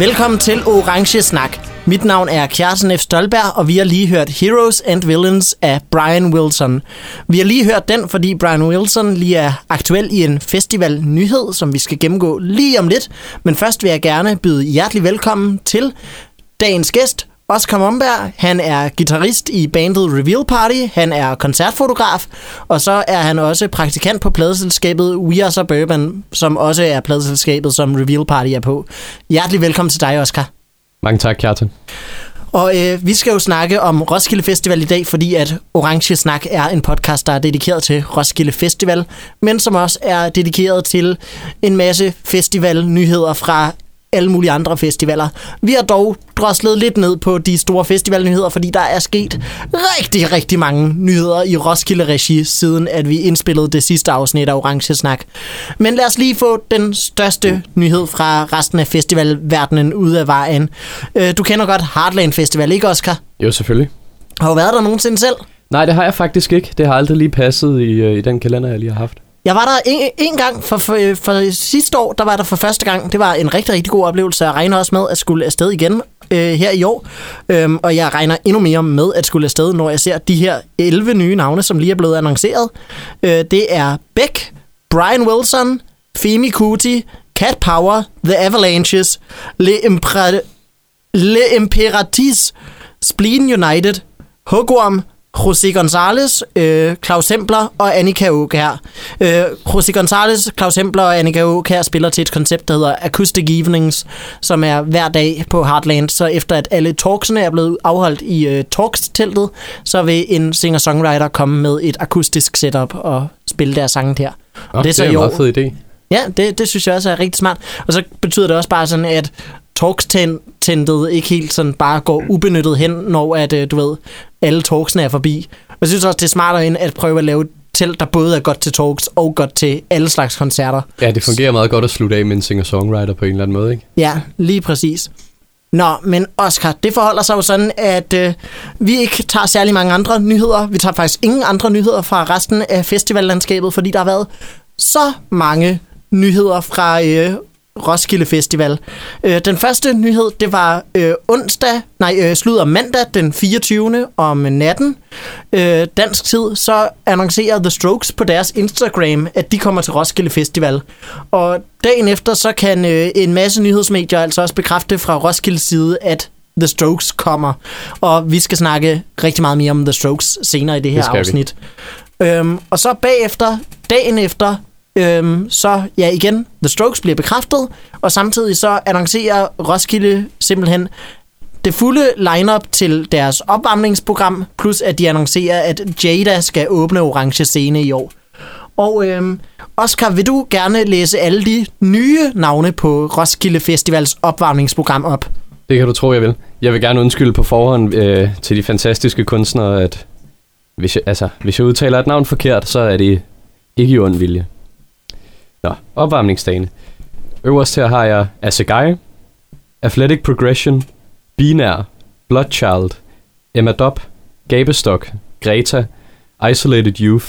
Velkommen til Orange Snak. Mit navn er Kjartan F. Stolberg, og vi har lige hørt Heroes and Villains af Brian Wilson. Vi har lige hørt den, fordi Brian Wilson lige er aktuel i en festival-nyhed, som vi skal gennemgå lige om lidt. Men først vil jeg gerne byde hjertelig velkommen til dagens gæst, Oscar Momberg. Han er guitarist i bandet Reveal Party, han er koncertfotograf, og så er han også praktikant på pladeselskabet We Are Suburban, som også er pladeselskabet, som Reveal Party er på. Hjertelig velkommen til dig, Oscar. Mange tak, Kjartan. Og øh, vi skal jo snakke om Roskilde Festival i dag, fordi at Orange Snak er en podcast, der er dedikeret til Roskilde Festival, men som også er dedikeret til en masse festivalnyheder fra alle mulige andre festivaler. Vi har dog droslet lidt ned på de store festivalnyheder, fordi der er sket rigtig, rigtig mange nyheder i Roskilde-regi, siden at vi indspillede det sidste afsnit af Orange Snak. Men lad os lige få den største nyhed fra resten af festivalverdenen ud af vejen. Øh, du kender godt Heartland Festival, ikke Oscar? Jo, selvfølgelig. Har du været der nogensinde selv? Nej, det har jeg faktisk ikke. Det har aldrig lige passet i, øh, i den kalender, jeg lige har haft. Jeg var der en, en gang for, for, for sidste år, der var der for første gang. Det var en rigtig, rigtig god oplevelse. Jeg regner også med at skulle afsted igen øh, her i år. Øhm, og jeg regner endnu mere med at skulle afsted, når jeg ser de her 11 nye navne, som lige er blevet annonceret. Øh, det er Beck, Brian Wilson, Femi Kuti, Cat Power, The Avalanches, Le, Impre- Le Imperatis, Spleen United, Hugorm, José González, øh, Claus Hempler og Annika Aukær. Øh, José González, Claus Hempler og Annika Aukær spiller til et koncept, der hedder Acoustic Evenings, som er hver dag på Heartland. Så efter at alle talksene er blevet afholdt i øh, Talks-teltet, så vil en singer-songwriter komme med et akustisk setup og spille deres sange der. Og det er, så det er en meget fed idé. Ja, det, det synes jeg også er rigtig smart. Og så betyder det også bare sådan, at talks-tentet ikke helt sådan bare går ubenyttet hen, når at, øh, du ved, alle talksene er forbi. Og jeg synes også, det er smartere end at prøve at lave et telt, der både er godt til talks og godt til alle slags koncerter. Ja, det fungerer meget godt at slutte af med en singer-songwriter på en eller anden måde, ikke? Ja, lige præcis. Nå, men Oscar, det forholder sig jo sådan, at øh, vi ikke tager særlig mange andre nyheder. Vi tager faktisk ingen andre nyheder fra resten af festivallandskabet, fordi der har været så mange nyheder fra øh, Roskilde Festival. Øh, den første nyhed, det var øh, onsdag, nej, øh, slutter mandag den 24. om natten. Øh, dansk tid, så annoncerer The Strokes på deres Instagram, at de kommer til Roskilde Festival. Og dagen efter, så kan øh, en masse nyhedsmedier altså også bekræfte fra Roskilde side, at The Strokes kommer. Og vi skal snakke rigtig meget mere om The Strokes senere i det her det afsnit. Øhm, og så bagefter, dagen efter, Øhm, så ja, igen, The Strokes bliver bekræftet, og samtidig så annoncerer Roskilde simpelthen det fulde lineup til deres opvarmningsprogram, plus at de annoncerer, at Jada skal åbne Orange Scene i år. Og øhm, Oscar, vil du gerne læse alle de nye navne på Roskilde Festivals opvarmningsprogram op? Det kan du tro, jeg vil. Jeg vil gerne undskylde på forhånd øh, til de fantastiske kunstnere, at hvis jeg, altså, hvis jeg udtaler et navn forkert, så er det ikke i ond vilje. Nå, opvarmningsdagene. Øverst her har jeg Assegai, Athletic Progression, Binær, Bloodchild, Emma Dobb, Gabestok, Greta, Isolated Youth,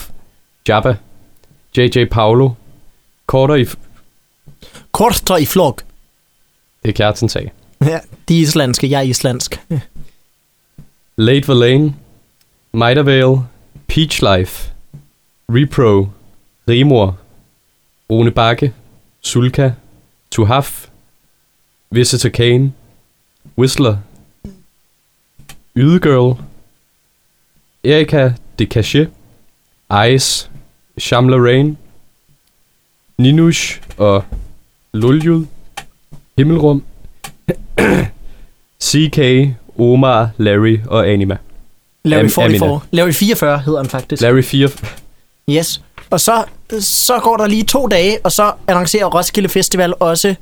Jabba, J.J. Paolo, Korter i... Korter i flok. Det er kærten sag. Ja, de er islandske, jeg er islandsk. Late Valane, Maidavale, Peach Life, Repro, Rimor, Rune Bakke, Sulka, Tuhaf, Visitor Kane, Whistler, Ydegirl, Erika De Cachet, Ice, Shamla Rain, Ninush og Luljud, Himmelrum, CK, Omar, Larry og Anima. Larry 44. Larry 44 hedder han faktisk. Larry 4. Yes. Og så, så går der lige to dage, og så annoncerer Roskilde Festival også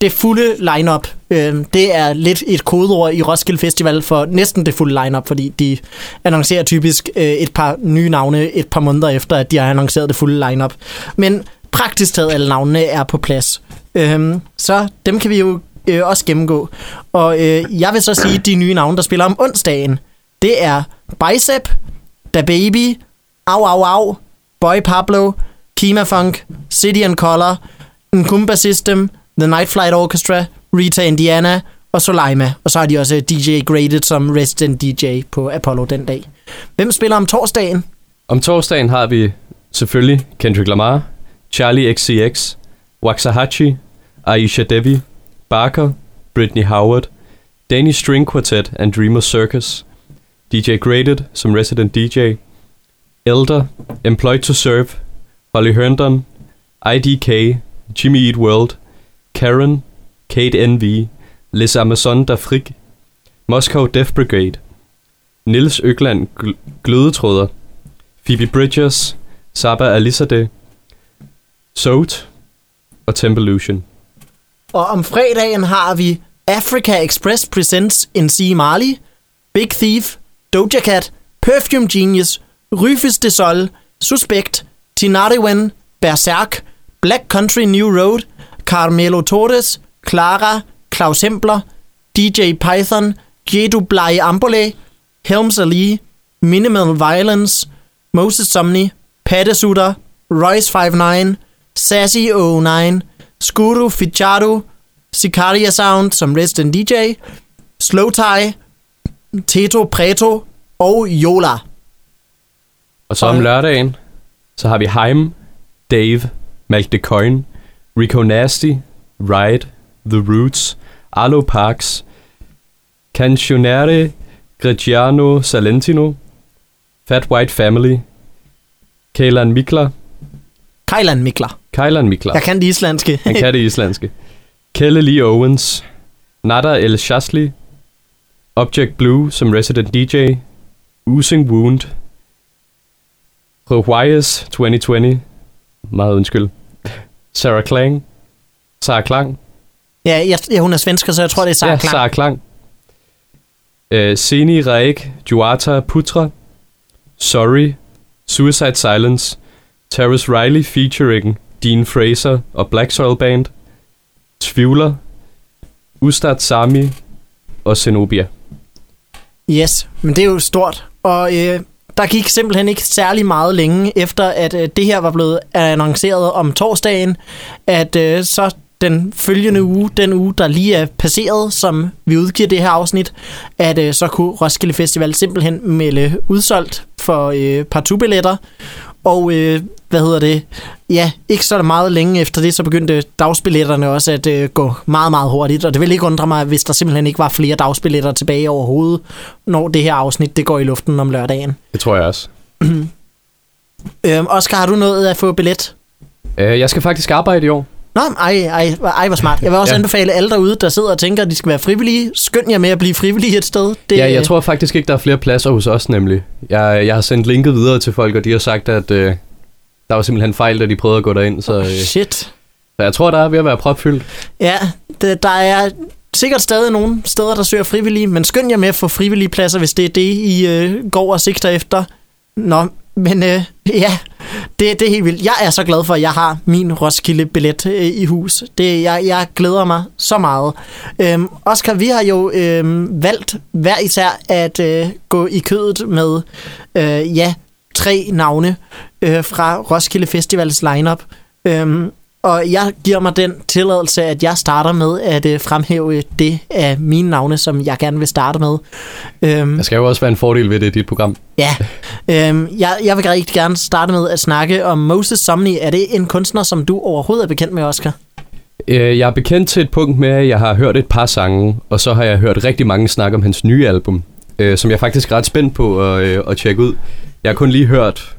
det fulde lineup. Øh, det er lidt et kodeord i Roskilde Festival for næsten det fulde lineup, fordi de annoncerer typisk øh, et par nye navne et par måneder efter, at de har annonceret det fulde lineup. Men praktisk taget alle navnene er på plads. Øh, så dem kan vi jo øh, også gennemgå. Og øh, jeg vil så sige, at de nye navne, der spiller om onsdagen, det er Bicep, Da Baby, Au Au Au, Boy Pablo, Kima Funk, City and Color, Nkumba System, The Night Flight Orchestra, Rita Indiana og Soleima. Og så har de også DJ Graded som resident DJ på Apollo den dag. Hvem spiller om torsdagen? Om torsdagen har vi selvfølgelig Kendrick Lamar, Charlie XCX, Waxahachie, Aisha Devi, Barker, Britney Howard, Danny String Quartet and Dreamer Circus, DJ Graded som resident DJ, Elder, Employed to Serve, Holly Herndon, IDK, Jimmy Eat World, Karen, Kate NV, Les Amazon d'Afrique, Moscow Death Brigade, Nils Øgland Gl- Glødetråder, Phoebe Bridgers, Saba Alizadeh, Soat og Tempolution. Og om fredagen har vi Africa Express Presents in C. Marley, Big Thief, Doja Cat, Perfume Genius, Rufus de Sol, Suspect, Tinariwen, Berserk, Black Country New Road, Carmelo Torres, Clara, Claus Hempler, DJ Python, Jedu Blei Ambole, Helms Ali, Minimal Violence, Moses Somni, Pattesutter, Royce 59, Sassy 09, Skuru Fichado, Sicaria Sound som resident DJ, Slow Tie, Teto Preto og Yola. Og så om lørdagen, så har vi Heim, Dave, Malk Coin, Rico Nasty, Ride, The Roots, Arlo Parks, Cancionere, Grigiano Salentino, Fat White Family, Kaylan Mikler, Kajlan Mikler. Kaylan Mikler, Jeg kan det islandske. han kan det islandske, Kelle Lee Owens, Nada El Shasli, Object Blue som resident DJ, Oozing Wound, Rewias 2020, meget undskyld, Sarah Klang, Sarah Klang, ja, jeg, ja, hun er svensker, så jeg tror, det er Sarah ja, Klang. Sarah Klang, uh, Seni Raik, Juata Putra, Sorry, Suicide Silence, Terrace Riley featuring Dean Fraser og Black Soil Band, Tvivler, Ustad Sami og Zenobia. Yes, men det er jo stort. Og øh, der gik simpelthen ikke særlig meget længe efter, at øh, det her var blevet annonceret om torsdagen, at øh, så den følgende uge, den uge, der lige er passeret, som vi udgiver det her afsnit, at øh, så kunne Roskilde Festival simpelthen melde udsolgt for øh, partubilletter. Og øh, hvad hedder det? Ja, ikke så meget længe efter det, så begyndte dagsbilletterne også at øh, gå meget, meget hurtigt. Og det vil ikke undre mig, hvis der simpelthen ikke var flere dagsbilletter tilbage overhovedet, når det her afsnit det går i luften om lørdagen. Det tror jeg også. Øhm, Oscar, har du nået at få billet? Uh, jeg skal faktisk arbejde i år. Nå, ej, ej, ej, hvor smart. Jeg vil også ja. Anbefale alle derude, der sidder og tænker, at de skal være frivillige. Skynd jer med at blive frivillige et sted. Det, Ja, jeg tror faktisk ikke, der er flere pladser hos os nemlig. Jeg, jeg har sendt linket videre til folk, og de har sagt, at uh, der var simpelthen fejl, da de prøvede at gå derind. Så, uh, Shit. så jeg tror, der er ved at være propfyldt. Ja, det, der er sikkert stadig nogle steder, der søger frivillige, men skynd jer med at få frivillige pladser, hvis det er det, I øh, går og sigter efter. Nå, men øh, ja, det, det er helt vildt. Jeg er så glad for, at jeg har min Roskilde-billet øh, i hus. Det, jeg, jeg glæder mig så meget. Øhm, Oscar, vi har jo øh, valgt hver især at øh, gå i kødet med, øh, ja, tre navne øh, fra Roskilde Festivals lineup. Øhm, og jeg giver mig den tilladelse, at jeg starter med at øh, fremhæve det af mine navne, som jeg gerne vil starte med. Øhm, Der skal jo også være en fordel ved det i dit program. ja, øhm, jeg, jeg vil rigtig gerne starte med at snakke om Moses Somni. Er det en kunstner, som du overhovedet er bekendt med, Oscar? Øh, Jeg er bekendt til et punkt med, at jeg har hørt et par sange, og så har jeg hørt rigtig mange snakke om hans nye album, øh, som jeg faktisk er ret spændt på at, øh, at tjekke ud. Jeg har kun lige hørt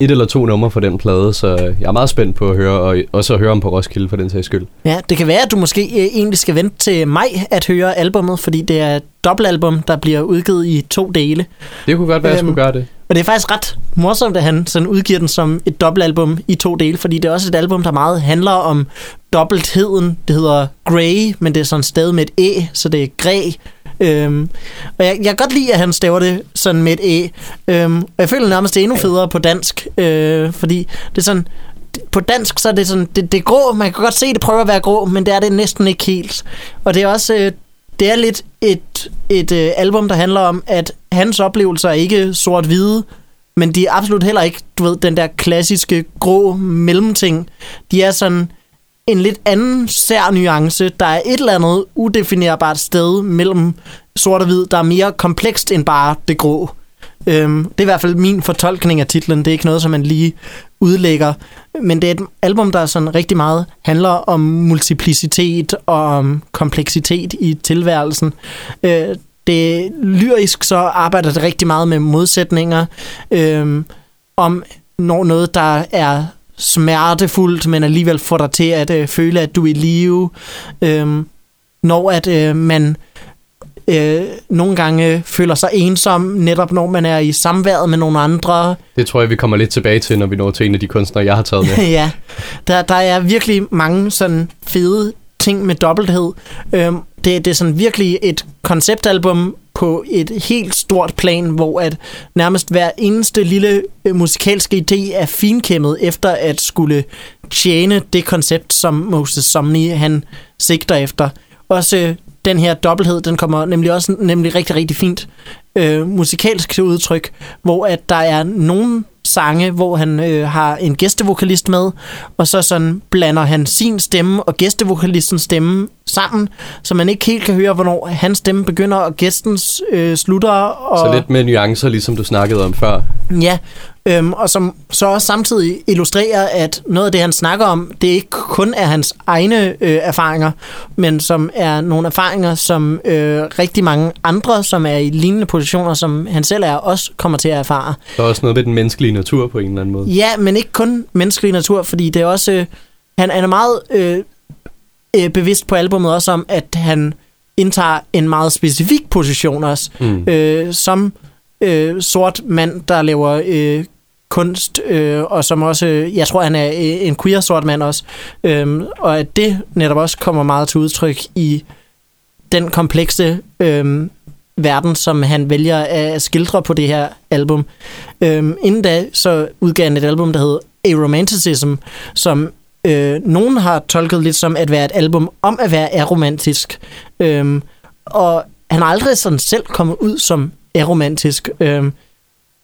et eller to numre fra den plade, så jeg er meget spændt på at høre, og også at høre om på Roskilde for den sags skyld. Ja, det kan være, at du måske øh, egentlig skal vente til maj at høre albummet, fordi det er et dobbeltalbum, der bliver udgivet i to dele. Det kunne godt være, at jeg Øhm, skulle gøre det. Og det er faktisk ret morsomt, at han sådan udgiver den som et dobbeltalbum i to dele, fordi det er også et album, der meget handler om dobbeltheden. Det hedder Grey, men det er sådan sted med et æ, så det er græ. Øhm, og jeg, jeg kan godt lide, at han staver det sådan med et æ. Øhm, og jeg føler nærmest, det er endnu federe på dansk, øh, fordi det er sådan... På dansk, så er det sådan, det, det er grå, man kan godt se, det prøver at være grå, men det er det næsten ikke helt. Og det er også, øh, det er lidt et, et øh, album, der handler om, at hans oplevelser er ikke sort-hvide, men de er absolut heller ikke, du ved, den der klassiske grå mellemting. De er sådan en lidt anden sær nuance. Der er et eller andet udefinerbart sted mellem sort og hvid, der er mere komplekst end bare det grå. Øhm, det er i hvert fald min fortolkning af titlen. Det er ikke noget, som man lige udlægger. Men det er et album, der sådan rigtig meget handler om multiplicitet og om kompleksitet i tilværelsen. Øh, det lyrisk så arbejder det rigtig meget med modsætninger. Øh, om når noget, der er smertefuldt, men alligevel får dig til at øh, føle, at du er i live. Øh, når at øh, man øh, nogle gange føler sig ensom, netop når man er i samværet med nogle andre. Det tror jeg, vi kommer lidt tilbage til, når vi når til en af de kunstnere, jeg har taget med. ja, der, der er virkelig mange sådan fede ting med dobbelthed. Øh, det, det er sådan virkelig et konceptalbum på et helt stort plan, hvor at nærmest hver eneste lille øh, musikalske idé er finkæmmet efter at skulle tjene det koncept, som Moses Somni han sigter efter. Også øh, den her dobbelthed, den kommer nemlig også nemlig rigtig, rigtig fint øh, musikalsk til udtryk, hvor at der er nogle sange, hvor han øh, har en gæstevokalist med, og så sådan blander han sin stemme og gæstevokalistens stemme sammen, så man ikke helt kan høre, hvornår hans stemme begynder og gæstens øh, slutter. Og, så lidt med nuancer, ligesom du snakkede om før. Ja, øhm, og som så også samtidig illustrerer, at noget af det, han snakker om, det ikke kun er hans egne øh, erfaringer, men som er nogle erfaringer, som øh, rigtig mange andre, som er i lignende positioner, som han selv er, også kommer til at erfare. Der er også noget ved den menneskelige natur på en eller anden måde. Ja, men ikke kun menneskelig natur, fordi det er også... Øh, han, han er meget øh, øh, bevidst på albumet også om, at han indtager en meget specifik position også, mm. øh, som øh, sort mand, der laver øh, kunst, øh, og som også, jeg tror, han er øh, en queer sort mand også, øh, og at det netop også kommer meget til udtryk i den komplekse øh, verden, som han vælger at skildre på det her album. Øhm, inden da, så udgav han et album, der hed Aromanticism, som øh, nogen har tolket lidt som at være et album om at være aromantisk. Øhm, og han har aldrig sådan selv kommet ud som aromantisk. Øhm,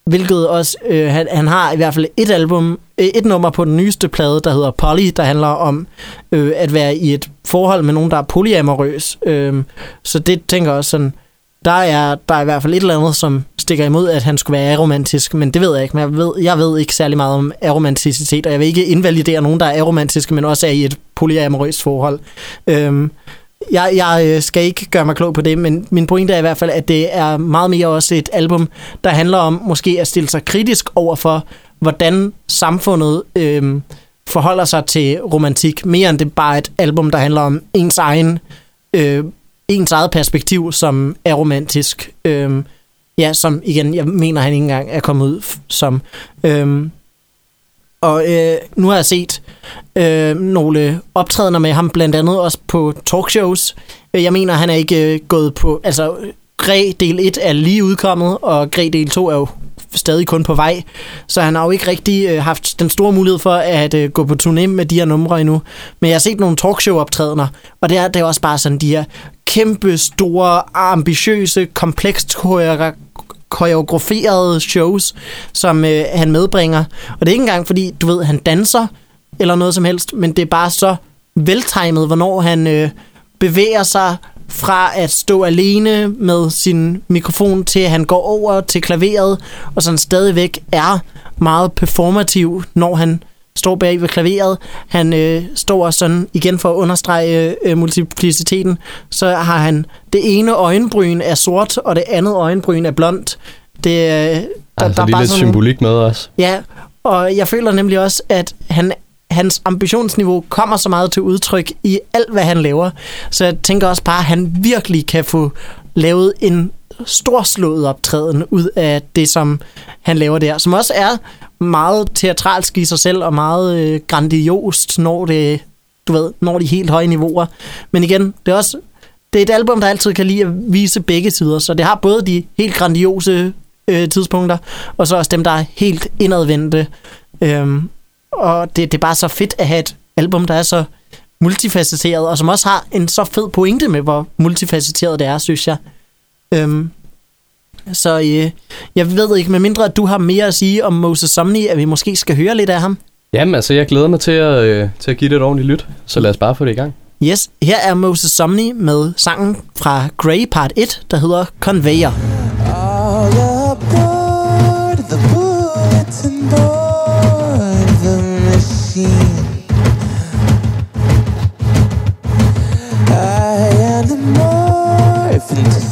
hvilket også, øh, han, han har i hvert fald et album, øh, et nummer på den nyeste plade, der hedder Polly, der handler om øh, at være i et forhold med nogen, der er polyamorøs. Øh, så det tænker jeg også sådan, der er, der er i hvert fald et eller andet, som stikker imod, at han skulle være aromantisk, men det ved jeg ikke. Men jeg ved, jeg ved ikke særlig meget om aromanticitet, og jeg vil ikke invalidere nogen, der er aromantiske, men også er i et polyamorøst forhold. Øhm, jeg, jeg øh, skal ikke gøre mig klog på det, men min pointe er i hvert fald, at det er meget mere også et album, der handler om måske at stille sig kritisk over for, hvordan samfundet øhm, forholder sig til romantik, mere end det bare et album, der handler om ens egen øh, ens eget perspektiv, som er romantisk. Øhm, ja, som igen, jeg mener, han ikke engang er kommet ud som. Øhm, og øh, nu har jeg set øh, nogle optrædener med ham, blandt andet også på talkshows. Øh, jeg mener, han er ikke øh, gået på... Altså, Græ del 1 er lige udkommet, og Græ del 2 er jo stadig kun på vej. Så han har jo ikke rigtig øh, haft den store mulighed for at øh, gå på turné med de her numre endnu. Men jeg har set nogle talkshow-optrædener, og det er, det er også bare sådan de her kæmpe, store, ambitiøse, komplekst koreograferede shows, som øh, han medbringer. Og det er ikke engang, fordi, du ved, han danser eller noget som helst, men det er bare så veltimet, hvornår han øh, bevæger sig fra at stå alene med sin mikrofon til at han går over til klaveret, og sådan stadigvæk er meget performativ, når han står bag ved klaveret. Han øh, står sådan, igen for at understrege øh, multipliciteten, så har han det ene øjenbryn er sort, og det andet øjenbryn er blondt. Det, øh, der, altså, der er bare lidt sådan, symbolik med os. Ja, og jeg føler nemlig også, at han hans ambitionsniveau kommer så meget til udtryk i alt, hvad han laver. Så jeg tænker også bare, at han virkelig kan få lavet en storslået optræden ud af det, som han laver der. Som også er meget teatralsk i sig selv, og meget øh, grandiost, når det, du ved, når de helt høje niveauer. Men igen, det er også det er et album, der altid kan lide at vise begge sider, så det har både de helt grandiose øh, tidspunkter, og så også dem, der er helt indadvendte. Øhm, og det, det er bare så fedt at have et album, der er så multifacetteret, og som også har en så fed pointe med, hvor multifacetteret det er, synes jeg. Øhm, så øh, jeg ved ikke, med mindre at du har mere at sige om Moses Somni, at vi måske skal høre lidt af ham. Jamen altså, jeg glæder mig til at, øh, til at give det et ordentligt lyt, så lad os bare få det i gang. Yes, her er Moses Somni med sangen fra Grey Part 1, der hedder Conveyor. All aboard the bulletin board, 19. I am the morphin'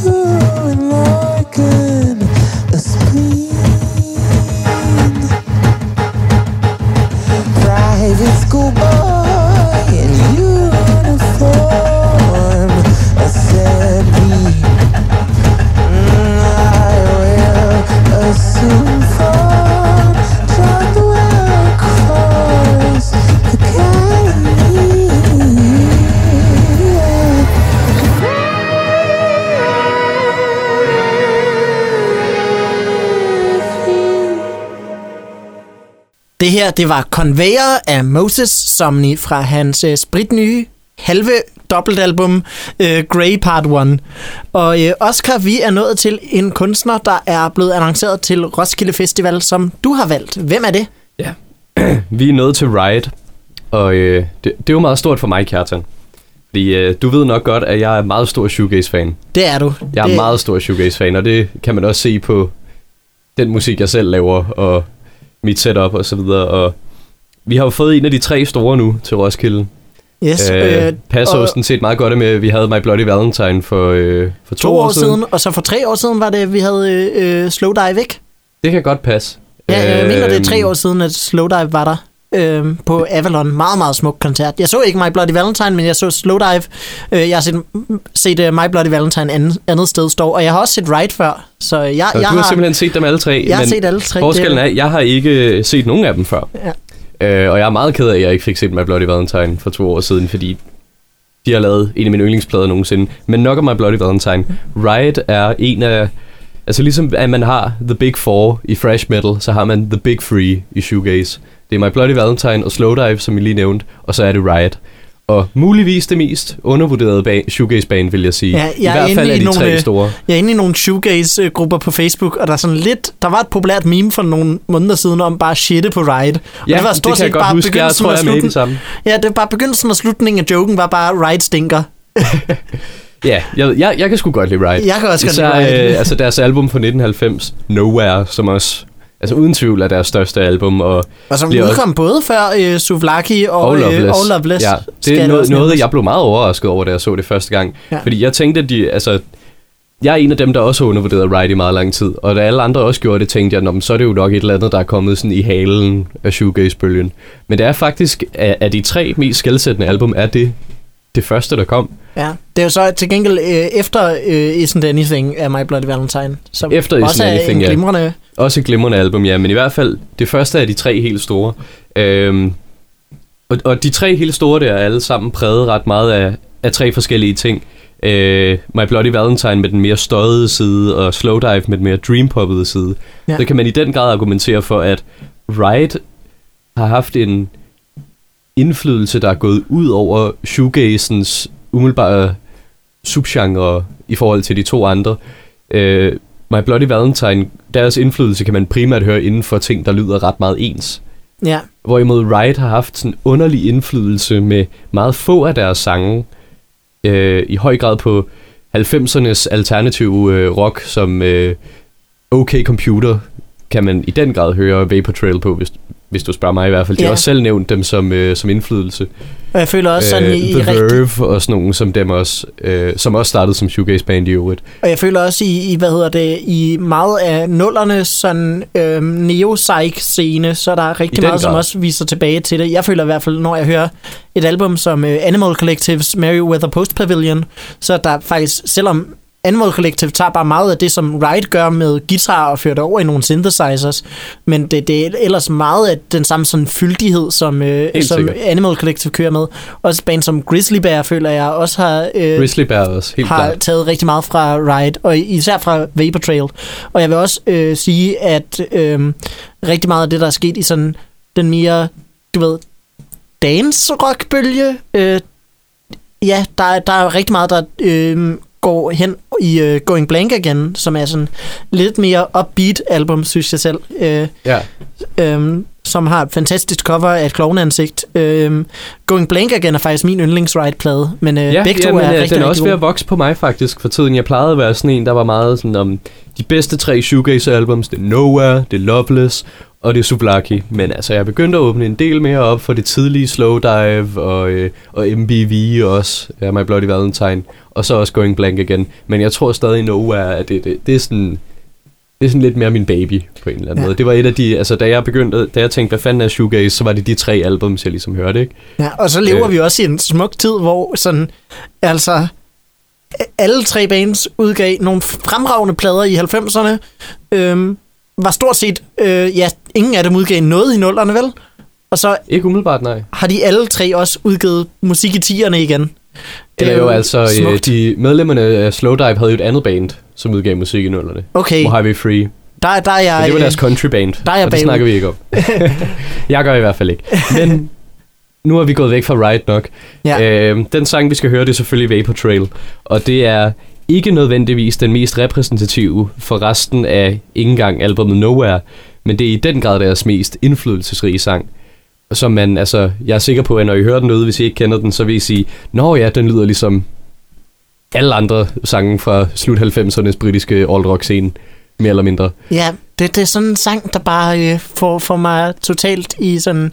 Det her, det var Conveyor af Moses Somni fra hans øh, spritnye halve dobbeltalbum øh, Grey Part 1. Og øh, Oscar, vi er nået til en kunstner, der er blevet annonceret til Roskilde Festival, som du har valgt. Hvem er det? Ja. Vi er nået til Riot, og øh, det, det er jo meget stort for mig, Kjartan. Fordi øh, du ved nok godt, at jeg er meget stor shoegaze-fan. Det er du. Jeg er det, meget stor shoegaze-fan, og det kan man også se på den musik, jeg selv laver, og mit setup og så videre. Og vi har jo fået en af de tre store nu til Roskilde. Yes, Øh, passer jo og- sådan set meget godt med, at vi havde My Bloody Valentine for, øh, for to, to år siden, og så for tre år siden var det, vi havde øh, øh, Slow Dive, ikke? Det kan godt passe. Ja, jeg mener, det er tre Øhm, år siden, at Slow Dive var der øh, på Avalon. Meget, meget smuk koncert. Jeg så ikke My Bloody Valentine, men jeg så Slow Dive. Øh, jeg har set, set uh, My Bloody Valentine andet, andet sted stå, og jeg har også set Ride før. Så jeg, Så jeg du har, simpelthen set dem alle tre, jeg har set alle tre. forskellen Det- er, jeg har ikke set nogen af dem før. Ja. Øh, og jeg er meget ked af, at jeg ikke fik set My Bloody Valentine for to år siden, fordi de har lavet en af mine yndlingsplader nogensinde. Men nok om My Bloody Valentine. Riot er en af... Altså ligesom at man har The Big Four i thrash metal, så har man The Big Three i shoegaze. Det er My Bloody Valentine og Slowdive, som vi lige nævnte, og så er det Riot. Og muligvis det mest undervurderede ba- shoegaze-band, vil jeg sige. Ja, jeg I er hvert fald i er de nogle, tre øh, store. Jeg er inde i nogle shoegaze-grupper på Facebook, og der er sådan lidt... Der var et populært meme for nogle måneder siden om bare shitte på Ride. Og Ja, det var det stort kan jeg godt bare huske. Jeg tror, jeg er med i det samme. Ja, det var bare begyndelsen og slutningen af joken var bare Ride stinker. Ja, jeg, jeg, jeg kan sgu godt lide Riot. Jeg kan også godt Især, lide Riot. øh, altså deres album fra 1990, Nowhere, som også, altså uden tvivl er deres største album, og, Og som bliver også- udkom både før øh, Souvlaki og, og øh, Loveless. og Loveless. Ja, det er noget, noget, jeg blev meget overrasket over, da jeg så det første gang. Ja. Fordi jeg tænkte, at de, altså, jeg er en af dem, der også har undervurderet Riot i meget lang tid, og da alle andre også gjorde det, tænkte jeg, "Nå, men så er det jo nok et eller andet, der er kommet sådan i halen af shoegaze-bølgen. Men det er faktisk, af, af de tre mest skældsættende album, er det det første, der kom. Ja, det er jo så til gengæld øh, efter øh, Isn't Anything af My Bloody Valentine. Som Efter Isn't også er Anything, en glimrende... Også et glimrende album, ja, men i hvert fald det første af de tre helt store. Øhm, og, og de tre helt store der er alle sammen præget ret meget af, af tre forskellige ting. Øh, My Bloody Valentine med den mere støjede side, og Slowdive med den mere dreampoppede side. Ja. Så kan man i den grad argumentere for, at Riot har haft en indflydelse, der er gået ud over shoegazens umiddelbare subgenre i forhold til de to andre. Øh, My Bloody Valentine, deres indflydelse kan man primært høre inden for ting, der lyder ret meget ens. Ja, Hvorimod Riot har haft sådan en underlig indflydelse med meget få af deres sange, øh, i høj grad på 90'ernes alternative øh, rock, som øh, OK Computer, kan man i den grad høre Vapor Trail på, hvis, hvis du spørger mig i hvert fald. De Ja. har også selv nævnt dem som, øh, som indflydelse. og jeg føler også sådan Øh, i, The rigtig... Verve og sådan nogle som dem også, øh, som også startede som shoegaze band i øvrigt. Og jeg føler også i, i hvad hedder det, i meget af nullerne sådan øhm, neo scene så er der rigtig I den meget, som grad. også viser tilbage til det. Jeg føler i hvert fald, når jeg hører et album som øh, Animal Collectives Merryweather Post Pavilion, så er der faktisk, selvom Animal Collective tager bare meget af det, som Riot gør med guitar og fører det over i nogle synthesizers, men det, det er ellers meget af den samme sådan fyldighed, som, øh, Helt som sikkert. Animal Collective kører med. Også band som Grizzly Bear, føler jeg også har... Øh, Grizzly Bear også, helt har klart. taget rigtig meget fra Riot, og især fra Vapor Trail. Og jeg vil også øh, sige, at øh, rigtig meget af det, der er sket i sådan den mere, du ved, dance-rock-bølge, øh, ja, der, der er rigtig meget, der øh, går hen i øh, Going Blank igen, som er sådan lidt mere upbeat album, synes jeg selv. Øh, Ja. Øhm, som har et fantastisk cover af et klovneansigt. Øhm, Going Blank Again er faktisk min yndlingsride-plade, men øh, Ja, begge to jamen, er øh, rigtig, den er rigtig også ved at vokse på mig faktisk for tiden. Jeg plejede at være sådan en, der var meget sådan om de bedste tre shoegaze-albums. Det er Nowhere, det er Loveless og det er Souvlaki. Men altså, jeg er begyndt at åbne en del mere op for det tidlige Slowdive og, øh, og MBV også. Ja, My Bloody Valentine. Og så også Going Blank igen. Men jeg tror stadig Nowhere, at det, det, det er sådan... Det er sådan lidt mere min baby på en eller anden Ja. måde. Det var et af de, altså da jeg begyndte, da jeg tænkte, hvad fanden er shoegaze, så var det de tre albums, jeg ligesom hørte, ikke? Ja, og så lever Øh. vi også i en smuk tid, hvor sådan, altså, alle tre bands udgav nogle fremragende plader i 90'erne. Øhm, var stort set, øh, ja, ingen af dem udgav noget i nullerne, vel? Og så Ikke umiddelbart, nej. har de alle tre også udgivet musik i tierne igen. Det Eller er jo, altså, øh, smukt. de medlemmerne af Slowdive havde jo et andet band, som udgav musik i nullerne. Okay, Mojave Free. der, der er jeg... Men det var øh, deres country band, der er jeg og det snakker vi ikke om. jeg gør i hvert fald ikke. Men nu er vi gået væk fra Ride nok. Ja. Øh, den sang, vi skal høre, det er selvfølgelig Vapor Trail. Og det er ikke nødvendigvis den mest repræsentative for resten af ikke engang albumet Nowhere, men det er i den grad deres mest indflydelsesrige sang. Som man, altså, jeg er sikker på, at når I hører den ude, hvis I ikke kender den, så vil I sige, Nå ja, den lyder ligesom alle andre sange fra slut 90'ernes britiske alt rock scene, mere eller mindre. Ja, det, det er sådan en sang, der bare øh, får, får mig totalt i sådan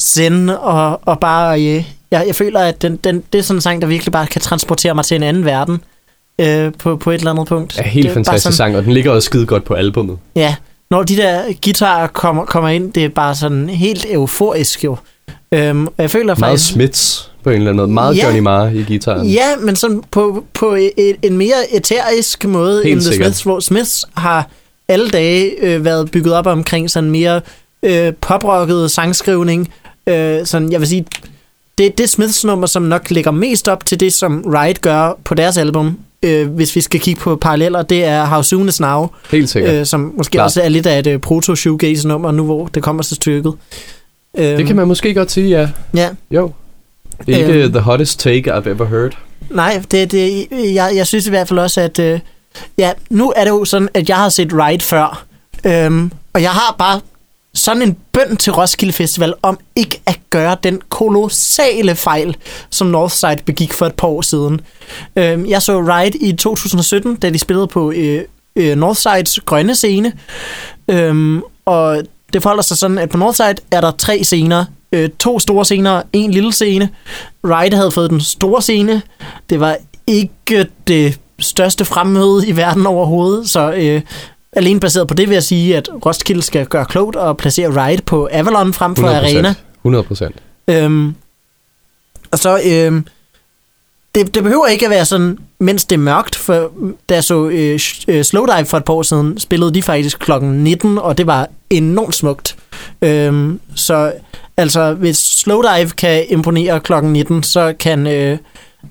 zen, og, og bare, øh, jeg, jeg føler, at den, den, det er sådan en sang, der virkelig bare kan transportere mig til en anden verden øh, på, på et eller andet punkt. Ja, helt det er fantastisk sang, og den ligger også skide godt på albummet. Ja, når de der guitarer kommer, kommer ind, det er bare sådan helt euforisk jo. Øhm, jeg føler Meget faktisk... Smiths på en eller anden måde. Meget Ja. Johnny Marr i gitaren. Ja, men sådan på, på et, en mere eterisk måde Helt end The sikkert. Smiths, hvor Smiths har alle dage øh, været bygget op omkring sådan mere øh, poprocket sangskrivning. Øh, sådan, jeg vil sige, det, det Smiths nummer, som nok ligger mest op til det, som Riot gør på deres album, øh, hvis vi skal kigge på paralleller, det er How Soon Is Now, Helt sikkert. øh, som måske Klart. også er lidt af et øh, proto-shoegaze nummer nu, hvor det kommer til stykket. Øh, Det kan man måske godt sige, ja. Ja, Jo. Det er ikke Øhm. the hottest take I've ever heard. Nej, det, det, jeg, jeg synes i hvert fald også, at øh, ja, nu er det jo sådan, at jeg har set Ride før, øhm, og jeg har bare sådan en bøn til Roskilde Festival om ikke at gøre den kolossale fejl, som Northside begik for et par år siden. Øhm, jeg så Ride i 2017, da de spillede på øh, øh, Northsides grønne scene, øhm, og det forholder sig sådan, at på Northside er der tre scener. Øh, to store scener, en lille scene. Ride havde fået den store scene. Det var ikke det største fremmøde i verden overhovedet, så øh, alene baseret på det vil jeg sige, at Roskilde skal gøre klogt og placere Ride på Avalon frem for 100%. Arena. 100 procent. Øhm, og så, øhm, det, det behøver ikke at være sådan, mens det er mørkt, for da jeg så øh, øh, Slowdive for et par år siden, spillede de faktisk klokken 19, og det var enormt smukt. Øhm, så altså, hvis Slowdive kan imponere klokken 19, så kan øh,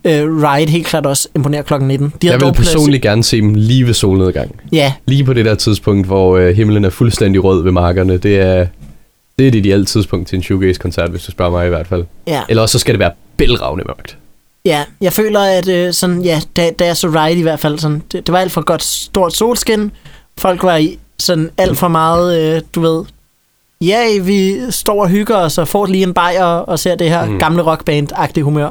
øh, Ride helt klart også imponere klokken 19. De Jeg vil personligt gerne se dem lige ved solnedgang. Ja, Lige på det der tidspunkt, hvor øh, himlen er fuldstændig rød ved markerne. Det er, det er et ideelt tidspunkt til en shoegaze-koncert, hvis du spørger mig i hvert fald. ja. Eller også så skal det være bælragende mørkt. Ja, jeg føler, at øh, sådan, ja, da, da jeg så Ride i hvert fald, sådan, det, det var alt for godt stort solskin. Folk var i sådan alt for meget, øh, du ved, ja, vi står og hygger os og får lige en bajer og ser det her mm. Gamle rockband-agtige humør.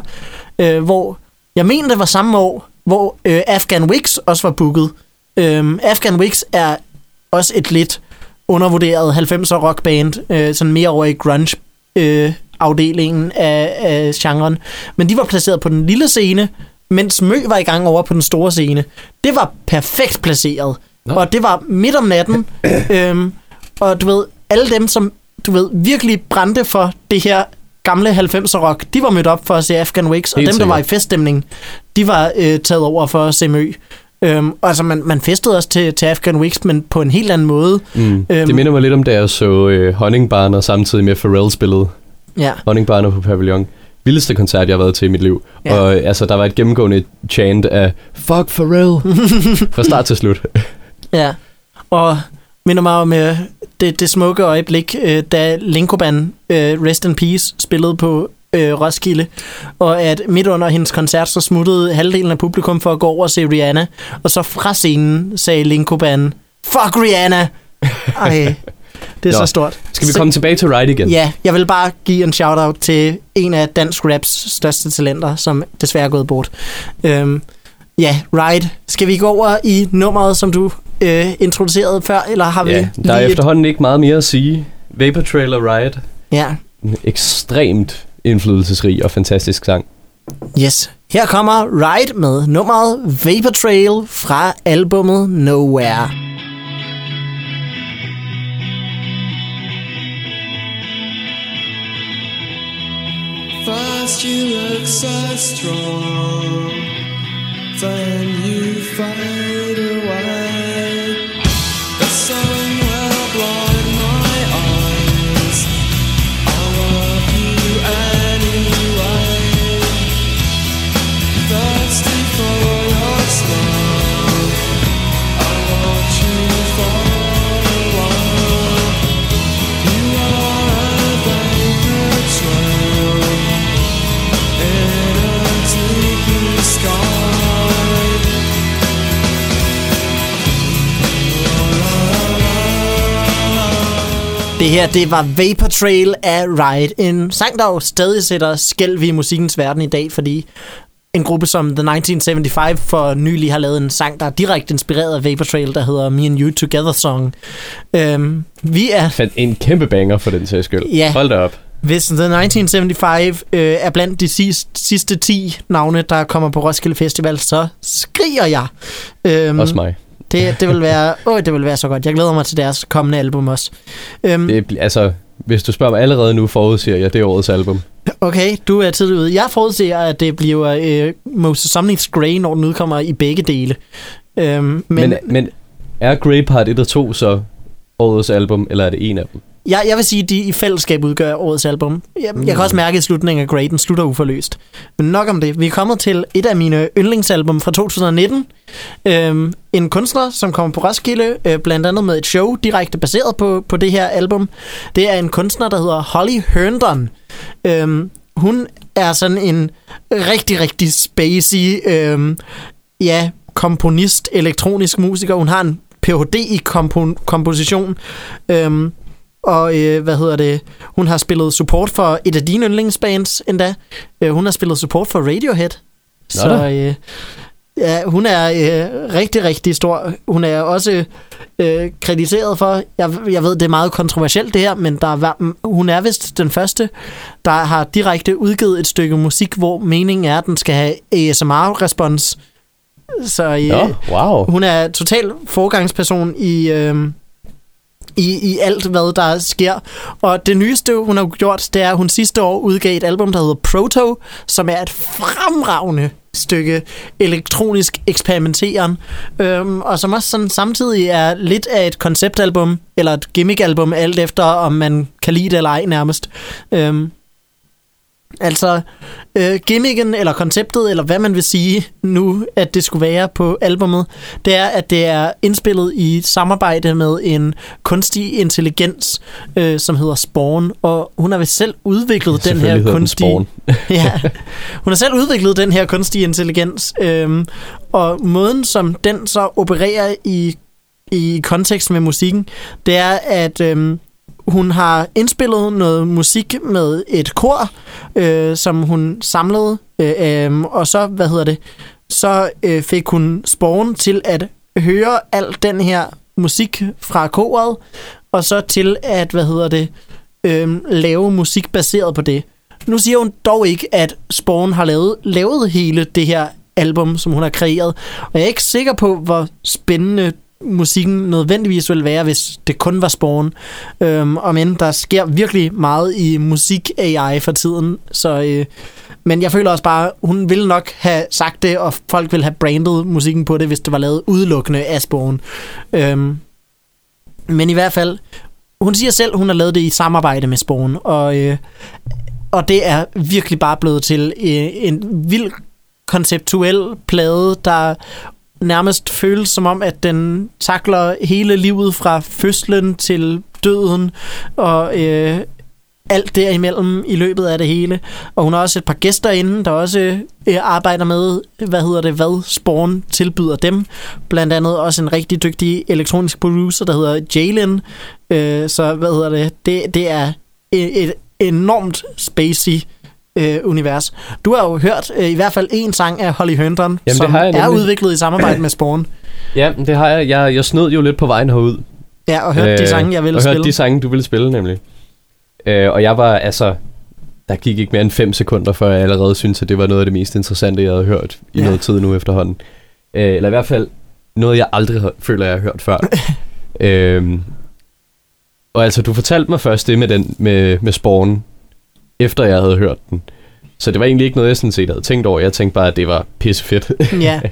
Øh, hvor, jeg mener, det var samme år, hvor øh, Afghan Wigs også var booket. Øh, Afghan Wigs er også et lidt undervurderet 90'er rockband, øh, sådan mere over i grunge øh, afdelingen af, af genren. Men de var placeret på den lille scene, mens Mø var i gang over på den store scene. Det var perfekt placeret. Nå. Og det var midt om natten. øhm, og du ved, alle dem, som du ved, virkelig brændte for det her gamle 90'er rock, de var mødt op for at se Afghan Wigs, og Helt dem, der var i feststemning, de var øh, taget over for at se Mø. Øhm, altså, man, man festede også til, til Afghan Wigs, men på en helt anden måde. Mm. Øhm. Det minder mig lidt om, da jeg så øh, Honningbarner samtidig med Pharrell spillede. Ja, Honningbarner på Pavillon. Vildeste koncert, jeg har været til i mit liv. Ja. Og altså, der var et gennemgående chant af Fuck Pharrell! Fra start til slut. ja. Og minder mig om øh, det, det smukke øjeblik, øh, da Linkoban, øh, Rest in Peace, spillede på øh, Roskilde, og at midt under hendes koncert, så smuttede halvdelen af publikum for at gå over og se Rihanna, og så fra scenen sagde Linkoban, Fuck Rihanna! Ej, Det er Nå. så stort. Skal vi Så- komme tilbage til Ride igen? Ja, jeg vil bare give en shout-out til en af dansk raps største talenter, som desværre er gået bort. Øhm, ja, Ride. Skal vi gå over i nummeret, som du øh, introducerede før, eller har vi ja der er lige efterhånden ikke meget mere at sige. Vapor Trail og Ride. et... Ja, En ekstremt indflydelsesrig og fantastisk sang. yes. Her kommer Ride med nummeret Vapor Trail fra albummet Nowhere. First you look so strong, then you fade away. Det her, det var Vapor Trail af Ride. En sang, der jo stadig sætter skælv i musikkens verden i dag, fordi en gruppe som The 1975 for nylig har lavet en sang, der er direkte inspireret af Vapor Trail, der hedder Me and You Together Song. Øhm, vi er, Fandt en kæmpe banger for den sags skyld. Ja. Hold da op. hvis The 1975 øh, er blandt de sidste, sidste 10 navne, der kommer på Roskilde Festival, så skriger jeg. Øhm, Også mig. Det, det, vil være, åh, det vil være så godt. Jeg glæder mig til deres kommende album også. Øhm, Det, altså, hvis du spørger mig allerede nu, forudsiger jeg, det årets album. Okay, du er tidligt ude. Jeg forudser, at det bliver øh, Moses Sumnit's Grey, når den udkommer i begge dele. Øhm, men Men, men, men er Grey Part 1 og 2 så årets album, eller er det en af dem? Jeg, jeg vil sige, at de i fællesskab udgør årets album. Jeg, jeg kan også mærke, at slutningen af Grey, den slutter uforløst. Men nok om det. Vi er kommet til et af mine yndlingsalbum fra 2019. Øhm, en kunstner, som kommer på Roskilde, øh, blandt andet med et show direkte baseret på, på det her album. Det er en kunstner, der hedder Holly Herndon. Øhm, hun er sådan en rigtig, rigtig spacey, øhm, ja, komponist, elektronisk musiker. Hun har en Ph.D. i kompo- komposition. Øhm, og øh, hvad hedder det? Hun har spillet support for et af dine yndlingsbands endda. Øh, hun har spillet support for Radiohead. Så da. øh, ja, hun er øh, rigtig, rigtig stor. Hun er også øh, krediteret for, jeg, jeg ved, det er meget kontroversielt det her, men der er, hun er vist den første, der har direkte udgivet et stykke musik, hvor meningen er, at den skal have ASMR-respons. Så øh, Ja, wow. hun er total forgangsperson i, øh, i, i alt, hvad der sker. Og det nyeste, hun har gjort, det er, at hun sidste år udgav et album, der hedder Proto, som er et fremragende stykke elektronisk eksperimenteren, øhm, og som også sådan samtidig er lidt af et konceptalbum, eller et gimmickalbum, alt efter om man kan lide det eller ej nærmest. Øhm, Altså, øh, gimmicken eller konceptet, eller hvad man vil sige nu, at det skulle være på albummet, det er, at det er indspillet i samarbejde med en kunstig intelligens, øh, som hedder Spawn, og hun har vist selv udviklet den her hedder den ja, hun har selv udviklet den her kunstige intelligens, øhm, og måden, som den så opererer i, i kontekst med musikken, det er, at øhm, hun har indspillet noget musik med et kor, øh, som hun samlede, øh, øh, og så, hvad hedder det, så øh, fik hun Spawn til at høre al den her musik fra koret, og så til at, hvad hedder det, øh, lave musik baseret på det. Nu siger hun dog ikke, at Spawn har lavet, lavet hele det her album, som hun har kreeret. Og jeg er ikke sikker på, hvor spændende musikken nødvendigvis ville være, hvis det kun var Spawn. Øhm, og men der sker virkelig meget i musik-AI for tiden, så... Øh, men jeg føler også bare, hun ville nok have sagt det, og folk ville have brandet musikken på det, hvis det var lavet udelukkende af Spawn. Øhm, men i hvert fald, hun siger selv, hun har lavet det i samarbejde med Spawn, og, øh, og det er virkelig bare blevet til øh, en vild konceptuel plade, der nærmest føles som om, at den takler hele livet fra fødslen til døden, og øh, alt derimellem i løbet af det hele. Og hun har også et par gæster inde, der også øh, arbejder med, hvad hedder det, hvad Spawn tilbyder dem. Blandt andet også en rigtig dygtig elektronisk producer, der hedder Jalen, Øh, så hvad hedder det? Det, det er et, et enormt spacey øh, univers. Du har jo hørt øh, i hvert fald en sang af Holly Herndon, det som er nemlig. udviklet i samarbejde med Spawn. Ja, det har jeg. Jeg, jeg snød jo lidt på vejen herud. Ja, og hørt øh, de sange, jeg ville og spille. hørt de sange, du ville spille, nemlig. Øh, og jeg var, altså... Der gik ikke mere end 5 sekunder, før jeg allerede syntes, at det var noget af det mest interessante, jeg havde hørt i Ja. noget tid nu efterhånden. Øh, eller i hvert fald noget, jeg aldrig har, føler, jeg har hørt før. øhm, og altså, du fortalte mig først det med, den, med, med Spawn, efter jeg havde hørt den. Så det var egentlig ikke noget, jeg sådan set havde tænkt over. Jeg tænkte bare, at det var pissefedt. ja,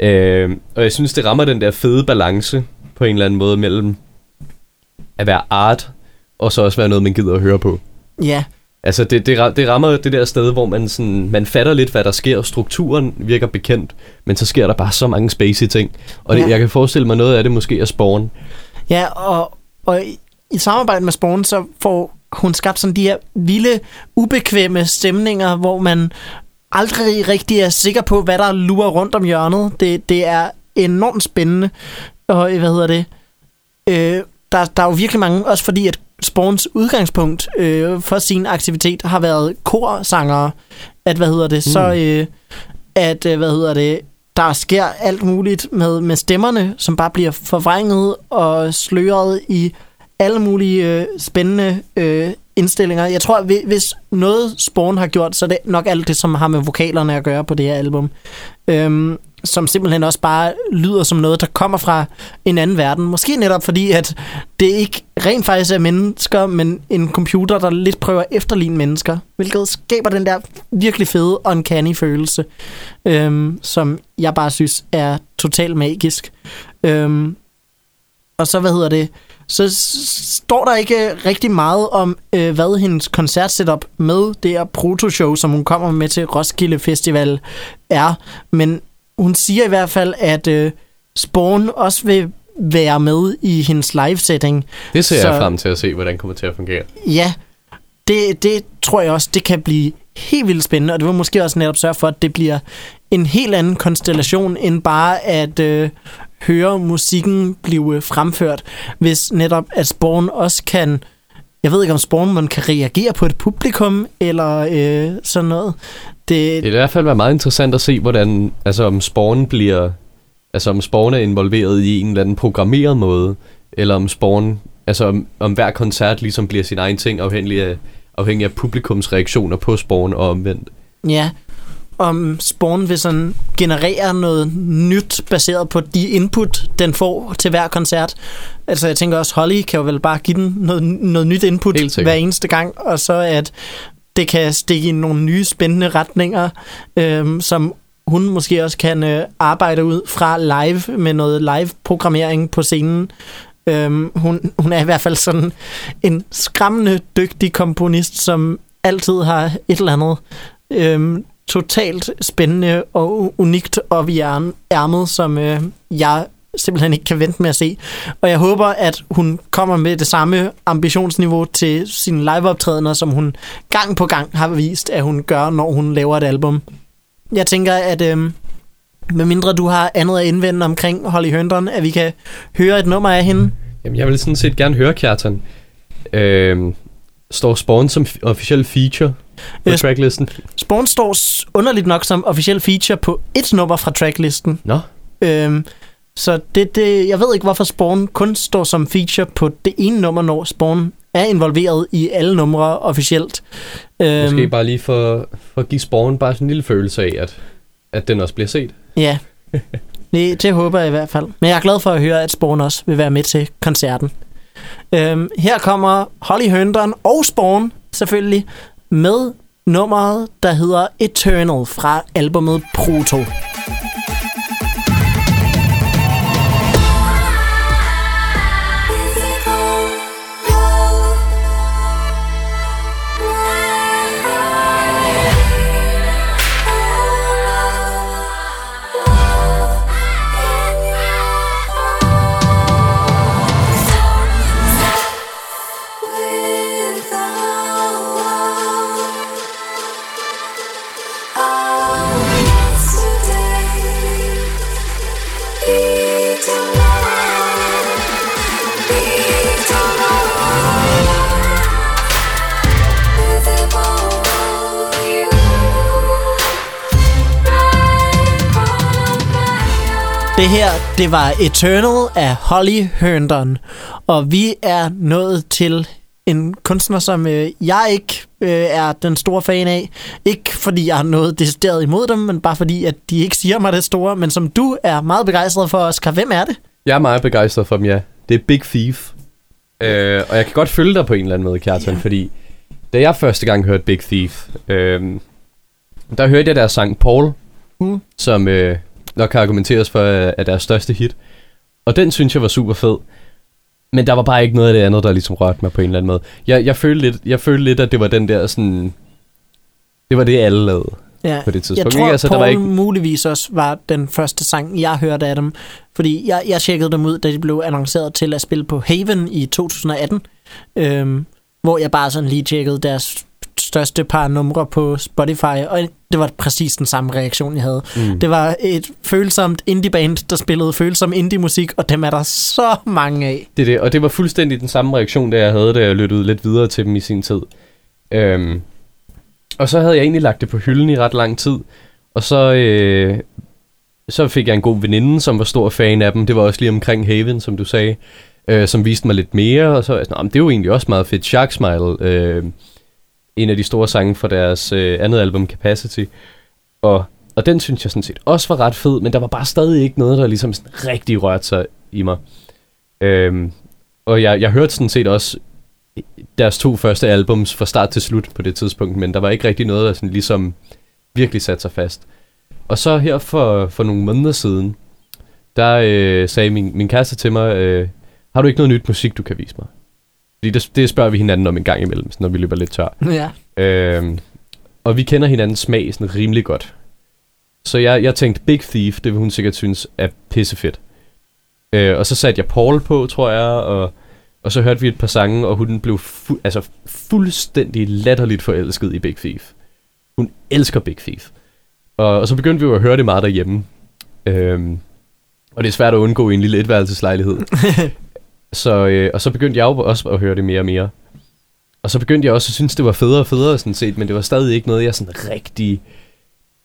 Øh, og jeg synes, det rammer den der fede balance på en eller anden måde mellem at være art, og så også være noget, man gider at høre på. ja, Altså, det, det, det rammer det der sted, hvor man, sådan, man fatter lidt, hvad der sker, og strukturen virker bekendt, men så sker der bare så mange spacey ting. Og det, Ja. jeg kan forestille mig, noget af det måske er Spawn. ja og, og i, i samarbejde med Spawn, så får hun skabt sådan de her vilde, ubekvemme stemninger, hvor man aldrig rigtig er sikker på, hvad der lurer rundt om hjørnet. Det, det er enormt spændende. Og øh, hvad hedder det? Øh, der, der er jo virkelig mange, også fordi at Spawns udgangspunkt øh, for sin aktivitet har været korsangere. At, hvad hedder det, så øh, at, øh, hvad hedder det, der sker alt muligt med, med stemmerne, som bare bliver forvrænget og sløret i alle mulige øh, spændende øh, indstillinger. Jeg tror, hvis noget Spawn har gjort, så er det nok alt det, som har med vokalerne at gøre på det her album. Øhm, som simpelthen også bare lyder som noget, der kommer fra en anden verden. Måske netop fordi, at det ikke rent faktisk er mennesker, men en computer, der lidt prøver at efterligne mennesker. Hvilket skaber den der virkelig fede, uncanny følelse, øhm, som jeg bare synes er totalt magisk. Øhm, og så, hvad hedder det, så står der ikke rigtig meget om, øh, hvad hendes koncertsetup med det her protoshow, som hun kommer med til Roskilde Festival, er. Men hun siger i hvert fald, at øh, Spawn også vil være med i hendes live-setting. Det ser Så- jeg frem til at se, hvordan det kommer til at fungere. Ja, det, det tror jeg også, det kan blive helt vildt spændende, og det vil måske også netop sørge for, at det bliver en helt anden konstellation, end bare at øh, høre musikken blive fremført, hvis netop at Spawn også kan, jeg ved ikke om Spawn man kan reagere på et publikum, eller øh, sådan noget. Det, Det vil i hvert fald være meget interessant at se, hvordan, altså om Spawn bliver, altså om Spawn er involveret i en eller anden programmeret måde, eller om Spawn, altså om, om hver koncert ligesom bliver sin egen ting, afhængig af, afhængig af publikums reaktioner på Spawn og omvendt. Ja, om Spawn vil sådan generere noget nyt, baseret på de input, den får til hver koncert. Altså jeg tænker også, Holly kan jo vel bare give den noget, noget nyt input hver eneste gang, og så at det kan stikke i nogle nye spændende retninger, øhm, som hun måske også kan øh, arbejde ud fra live med noget live-programmering på scenen. Øhm, hun, hun er i hvert fald sådan en skræmmende dygtig komponist, som altid har et eller andet øhm, totalt spændende og unikt op i ærmet, som øh, jeg simpelthen ikke kan vente med at se. Og jeg håber, at hun kommer med det samme ambitionsniveau til sine liveoptrædener, som hun gang på gang har vist, at hun gør, når hun laver et album. Jeg tænker, at øh, medmindre du har andet at indvende omkring Holly Herndon, at vi kan høre et nummer af hende. Jamen, jeg vil sådan set gerne høre Kjartan. Øh, står Spawn som officiel feature på Øh, tracklisten? Spawn står underligt nok som officiel feature på et nummer fra tracklisten. Nå, Øhm, så det, det, jeg ved ikke, hvorfor Spawn kun står som feature på det ene nummer, når Spawn er involveret i alle numre officielt. Øhm, måske bare lige for, for at give Spawn bare sådan en lille følelse af, at, at den også bliver set. Ja, det, det håber jeg i hvert fald. Men jeg er glad for at høre, at Spawn også vil være med til koncerten. Øhm, her kommer Holly Herndon og Spawn selvfølgelig med nummeret, der hedder Eternal fra albumet Proto. Det her, det var Eternal af Holly Herndon. Og vi er nået til en kunstner, som øh, jeg ikke øh, er den store fan af. Ikke fordi jeg har noget decideret imod dem, men bare fordi, at de ikke siger mig det store. Men som du er meget begejstret for, Oscar. Hvem er det? Jeg er meget begejstret for dem, ja. Det er Big Thief. Øh, og jeg kan godt følge dig på en eller anden måde, Kjartan, Ja. fordi da jeg første gang hørte Big Thief, øh, der hørte jeg deres sang Paul, Mm. som øh, nok kan argumenteres for øh, er deres største hit. Og den synes jeg var super fed. Men der var bare ikke noget af det andet, der ligesom rørte mig på en eller anden måde. Jeg, jeg, følte, lidt, jeg følte lidt, at det var den der sådan... Det var det, alle lavede Ja. på det Jeg tidspunkt. tror, ikke? altså, der Paul var ikke, muligvis også var den første sang, jeg hørte af dem. Fordi jeg, jeg tjekkede dem ud, da de blev annonceret til at spille på Haven i 2018. Øhm, hvor jeg bare sådan lige tjekkede deres største par numre på Spotify, og det var præcis den samme reaktion, jeg havde. mm, Det var et følsomt indie-band, der spillede følsom indie-musik, og dem er der så mange af. Det er det, og det var fuldstændig den samme reaktion, der jeg havde, da jeg lyttede lidt videre til dem i sin tid. Øhm, og så havde jeg egentlig lagt det på hylden i ret lang tid, og så, øh, så fik jeg en god veninde, som var stor fan af dem. Det var også lige omkring Haven, som du sagde, øh, som viste mig lidt mere, og så var jeg sådan, "Nå, men det er jo egentlig også meget fedt. Shark Smile, øh, en af de store sange fra deres øh, andet album, Capacity. Og, og den synes jeg sådan set også var ret fed, men der var bare stadig ikke noget, der ligesom sådan rigtig rørte sig i mig. Øhm, og jeg, jeg hørte sådan set også deres to første albums fra start til slut på det tidspunkt, men der var ikke rigtig noget, der sådan ligesom virkelig satte sig fast. Og så her for, for nogle måneder siden, der øh, sagde min, min kæreste til mig, øh, har du ikke noget nyt musik, du kan vise mig? Fordi det, det spørger vi hinanden om en gang imellem, når vi løber lidt tør. Ja. Øhm, og vi kender hinandens smag sådan rimelig godt. Så jeg, jeg tænkte, Big Thief, det vil hun sikkert synes er pissefedt. Øh, og så satte jeg Paul på, tror jeg, og, og så hørte vi et par sange, og hun blev fu- altså fuldstændig latterligt forelsket i Big Thief. Hun elsker Big Thief. Og, og så begyndte vi jo at høre det meget derhjemme. Øhm, og det er svært at undgå i en lille etværelseslejlighed. så, øh, og så begyndte jeg jo også at høre det mere og mere. Og så begyndte jeg også at synes, det var federe og federe sådan set, men det var stadig ikke noget, jeg sådan rigtig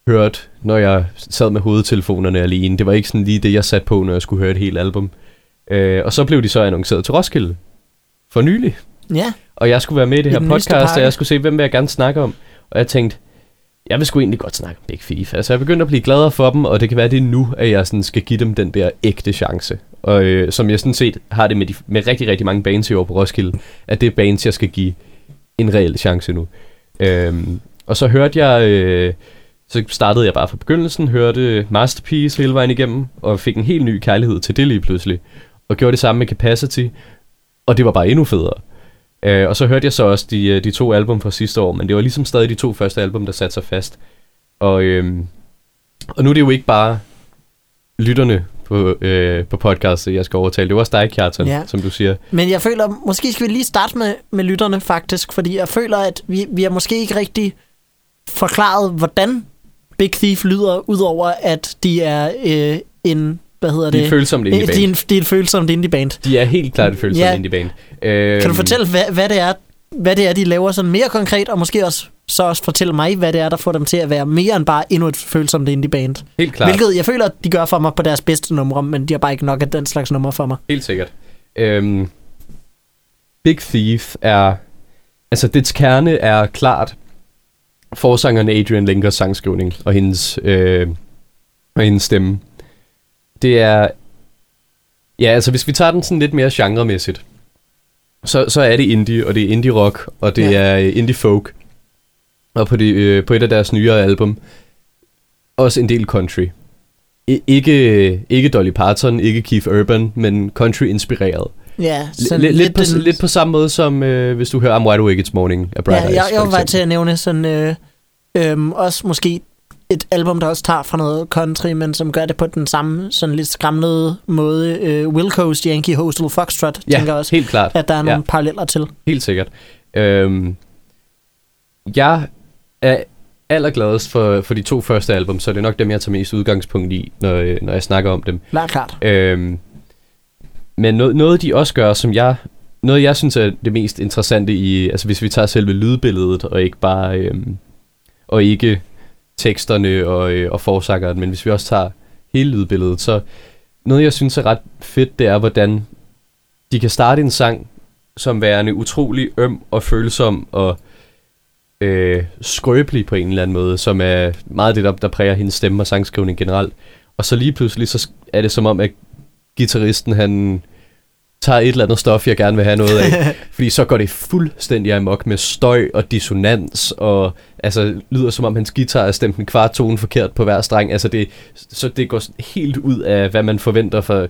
hørte, når jeg sad med hovedtelefonerne alene. Det var ikke sådan lige det, jeg satte på, når jeg skulle høre et helt album. Øh, og så blev de så annonceret til Roskilde for nylig. Ja. Og jeg skulle være med i det her podcast, og jeg skulle se, hvem vil jeg gerne snakke om. Og jeg tænkte, jeg vil sgu egentlig godt snakke om Big Thief. Altså, jeg begyndte at blive gladere for dem, og det kan være, det er nu, at jeg sådan skal give dem den der ægte chance. Og øh, som jeg sådan set har det med, de, med rigtig, rigtig mange bands i år på Roskilde, at det er bands, jeg skal give en reel chance nu. Øhm, og så hørte jeg, øh, så startede jeg bare fra begyndelsen, hørte Masterpiece hele vejen igennem, og fik en helt ny kærlighed til det lige pludselig. Og gjorde det samme med Capacity, og det var bare endnu federe. Øh, og så hørte jeg så også de, øh, de to album fra sidste år, men det var ligesom stadig de to første album, der satte sig fast. Og, øh, og nu er det jo ikke bare lytterne på, øh, på podcastet, jeg skal overtale. Det jo også dig, Kjartan, Ja. som du siger. Men jeg føler, måske skal vi lige starte med, med lytterne faktisk, fordi jeg føler, at vi, vi har måske ikke rigtig forklaret, hvordan Big Thief lyder, udover at de er øh, en, hvad hedder De det? er følsomt indie Øh, de, er en, de er et følsomt indie-band. De er helt klart et følsomt Ja. indie band. Øh, Kan du fortælle, hvad, hvad, det er, hvad det er, de laver sådan mere konkret, og måske også så også fortælle mig, hvad det er, der får dem til at være mere end bare endnu et følsomt indie-band. Helt klart. Hvilket jeg føler, de gør for mig på deres bedste numre, men de har bare ikke nok af den slags numre for mig. Helt sikkert. Øhm, Big Thief er... Altså, dets kerne er klart forsangeren Adrian Linkers sangskrivning og hendes, øh, og hendes stemme. Det er... Ja, altså, hvis vi tager den sådan lidt mere genremæssigt, så, så er det indie, og det er indie rock, og det Ja. er øh, indie folk. Og på, de, øh, på et af deres nyere album, også en del country. I, ikke, ikke Dolly Parton, ikke Keith Urban, men country-inspireret. Ja, sådan lidt, lidt, på, den- lidt på samme måde som, øh, hvis du hører I'm Wide Awake It's Morning af Bright Ja, Eyes. jeg, jeg var til at nævne sådan, øh, øhm, også måske et album, der også tager fra noget country, men som gør det på den samme, sådan lidt skramlede måde. Øh, Wilco's Yankee Hostel Foxtrot, Ja, tænker også, helt klart. at der er nogle ja. paralleller til. Helt sikkert. Øhm, jeg er allergladest for, for de to første album, så det er nok dem, jeg tager mest udgangspunkt i, når, øh, når jeg snakker om dem. Klart, klart. Øhm, men noget, noget, de også gør, som jeg... Noget, jeg synes er det mest interessante i... Altså, hvis vi tager selve lydbilledet, og ikke bare... Øhm, og ikke teksterne og, øh, og forsangeren, men hvis vi også tager hele lydbilledet, så, noget, jeg synes er ret fedt, det er, hvordan de kan starte en sang som værende utrolig øm og følsom og øh, skrøbelig på en eller anden måde, som er meget det, der, der præger hendes stemme og sangskrivning generelt. Og så lige pludselig, så er det som om, at gitarristen, han tager et eller andet stof, jeg gerne vil have noget af. fordi så går det fuldstændig amok med støj og dissonans, og altså lyder som om hans guitar er stemt en kvart tone forkert på hver streng. Altså det, så det går helt ud af, hvad man forventer for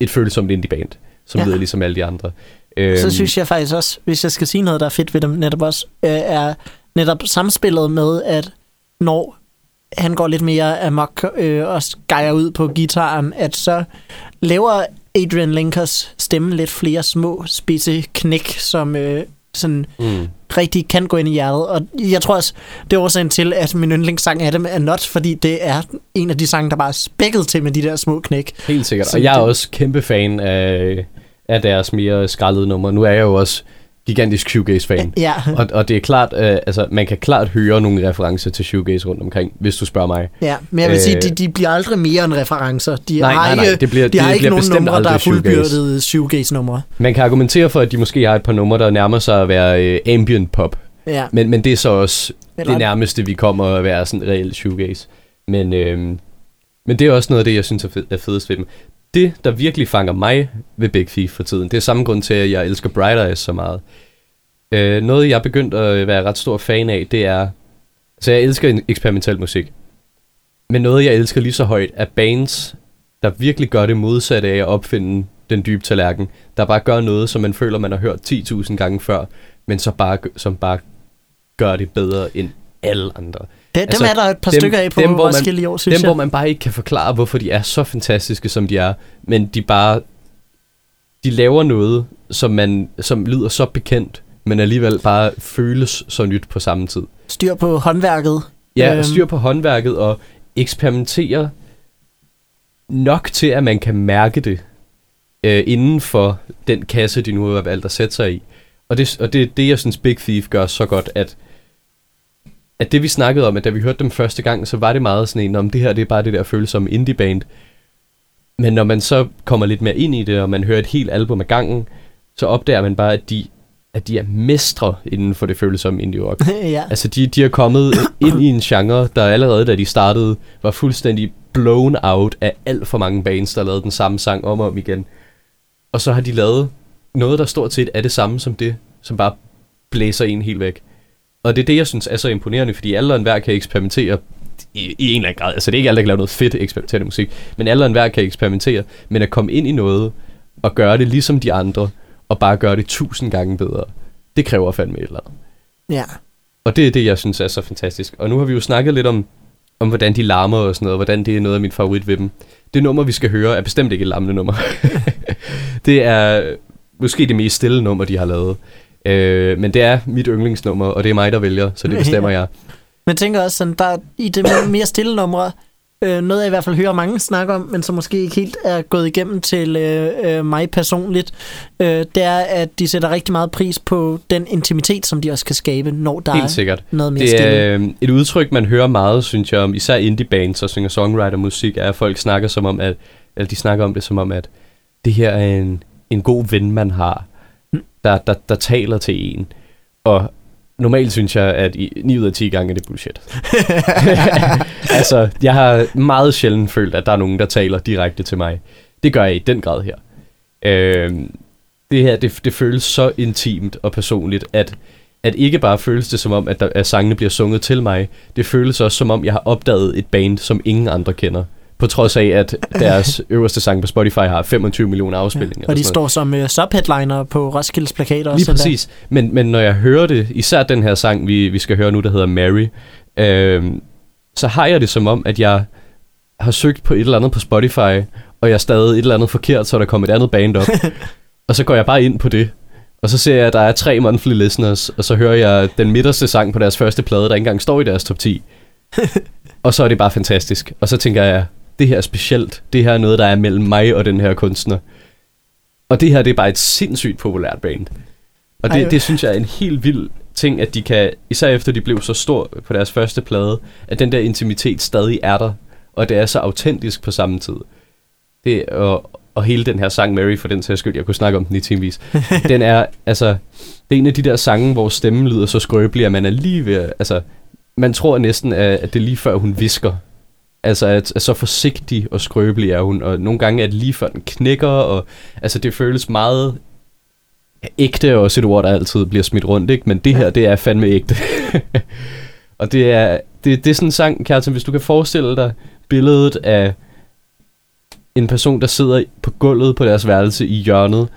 et følsomt indie band, som Ja. lyder ligesom alle de andre. Så Øhm, synes jeg faktisk også, hvis jeg skal sige noget, der er fedt ved dem netop også, øh, er netop samspillet med, at når han går lidt mere amok øh, og skærer ud på gitaren, at så laver Adrian Linkers stemme lidt flere små, spidse knæk, som øh, sådan mm, rigtig kan gå ind i hjertet. Og jeg tror også, det er årsagen til, at min yndlingssang af dem er Not, fordi det er en af de sange, der bare er spækket til med de der små knæk. helt sikkert. Så Og jeg er det- også kæmpe fan af, af deres mere skraldede numre. Nu er jeg jo også gigantisk shoegaze-fan. Ja, Og, og det er klart, øh, altså man kan klart høre nogle referencer til shoegaze rundt omkring, hvis du spørger mig. ja. men jeg vil Øh, sige, de, de bliver aldrig mere end referencer. De Nej, har nej, nej, ikke, det bliver, de har det ikke bliver nogen numre, der er fuldbyrdede shoegaze-numre. Man kan argumentere for, at de måske har et par numre, der nærmer sig at være øh, ambient pop. Ja. Men, men det er så også Eller- det nærmeste, vi kommer at være sådan reelt shoegaze. Men, øhm, men det er også noget af det, jeg synes er, fed, er fedest ved dem. Det, der virkelig fanger mig ved Big Thief for tiden, det er samme grund til, at jeg elsker Bright Eyes så meget. Øh, noget, jeg er begyndt at være ret stor fan af, det er... Så jeg elsker eksperimentel musik. Men noget, jeg elsker lige så højt, er bands, der virkelig gør det modsatte af at opfinde den dybe tallerken. Der bare gør noget, som man føler, man har hørt 10.000 gange før, men så bare, som bare gør det bedre end alle andre. Det, Altså, dem er der et par dem- stykker af på dem, hvor man- Roskilde i år, synes Dem, jeg. hvor man bare ikke kan forklare, hvorfor de er så fantastiske, som de er, men de bare... De laver noget, som, man, som lyder så bekendt, men alligevel bare føles så nyt på samme tid. Styr på håndværket. Ja, Øhm. styr på håndværket og eksperimentere nok til, at man kan mærke det øh, inden for den kasse, de nu har valgt at sætte sig i. Og det, og det er det, jeg synes Big Thief gør så godt, at, at det vi snakkede om, at da vi hørte dem første gang, så var det meget sådan en, om det her det er bare det der følsomme indie band. Men når man så kommer lidt mere ind i det, og man hører et helt album ad gangen, så opdager man bare, at de, at de er mestre inden for det følsomme indie rock. ja. Altså, de, de er kommet ind i en genre, der allerede, da de startede, var fuldstændig blown out af alt for mange bands, der lavede den samme sang om og om igen. Og så har de lavet noget, der stort set er det samme som det, som bare blæser en helt væk. Og det er det, jeg synes er så imponerende, fordi alle og enhver kan eksperimentere i, i en eller anden grad. Altså, det er ikke alle, der kan lave noget fedt eksperimenterende musik, men alle og enhver kan eksperimentere. Men at komme ind i noget og gøre det ligesom de andre, og bare gøre det tusind gange bedre, det kræver fandme et eller andet. ja. Og det er det, jeg synes er så fantastisk. Og nu har vi jo snakket lidt om, om hvordan de larmer og sådan noget, hvordan det er noget af min favorit ved dem. Det nummer, vi skal høre, er bestemt ikke et larmende nummer. det er måske det mest stille nummer, de har lavet. Øh, men det er mit yndlingsnummer, og det er mig, der vælger, så det bestemmer jeg. Men tænker også, sådan, der i det mere- stille numre, øh, noget jeg i hvert fald hører mange snakke om, men som måske ikke helt er gået igennem til øh, øh, mig personligt, øh, det er, at de sætter rigtig meget pris på den intimitet, som de også kan skabe, når der Helt er sikkert. noget mere Det stille. er øh, et udtryk, man hører meget, synes jeg, om især indie bands og singer-songwriter-musik, er, at folk snakker som om, at, eller de snakker om det som om, at det her er en, en god ven, man har, der, der, der taler til en. Og normalt synes jeg, at i 9 ud af 10 gange er det bullshit. altså, jeg har meget sjældent følt, at der er nogen, der taler direkte til mig. Det gør jeg i den grad her. Øh, det her, det, det føles så intimt og personligt, at at ikke bare føles det som om, at, der, at sangene bliver sunget til mig, det føles også som om, jeg har opdaget et band, som ingen andre kender. På trods af, at deres øverste sang på Spotify har 25 millioner afspilninger. og de står som øh, subheadliner på Roskildes plakater. Lige endda. præcis. Men, men når jeg hører det, især den her sang, vi, vi skal høre nu, der hedder Mary, øh, så har jeg det som om, at jeg har søgt på et eller andet på Spotify, og jeg stadig et eller andet forkert, så der kommer et andet band op. og så går jeg bare ind på det, og så ser jeg, at der er tre monthly listeners, og så hører jeg den midterste sang på deres første plade, der ikke engang står i deres top 10. og så er det bare fantastisk. Og så tænker jeg, det her er specielt. Det her er noget, der er mellem mig og den her kunstner. Og det her, det er bare et sindssygt populært band. Og Ej, det, det synes jeg er en helt vild ting, at de kan, især efter de blev så stor på deres første plade, at den der intimitet stadig er der, og det er så autentisk på samme tid. Det, og, og hele den her sang Mary, for den sags skyld, jeg kunne snakke om den i timevis, den er, altså, det er en af de der sange, hvor stemmen lyder så skrøbelig, at man er lige ved, altså, man tror næsten, at, at det er lige før hun visker. Altså, at, at så forsigtig og skrøbelig er hun, og nogle gange er det lige før den knækker, og altså, det føles meget ægte, er også et ord, der altid bliver smidt rundt, ikke? Men det her, det er fandme ægte. og det er, det, det er sådan en sang, Kjartan, hvis du kan forestille dig billedet af en person, der sidder på gulvet på deres værelse i hjørnet,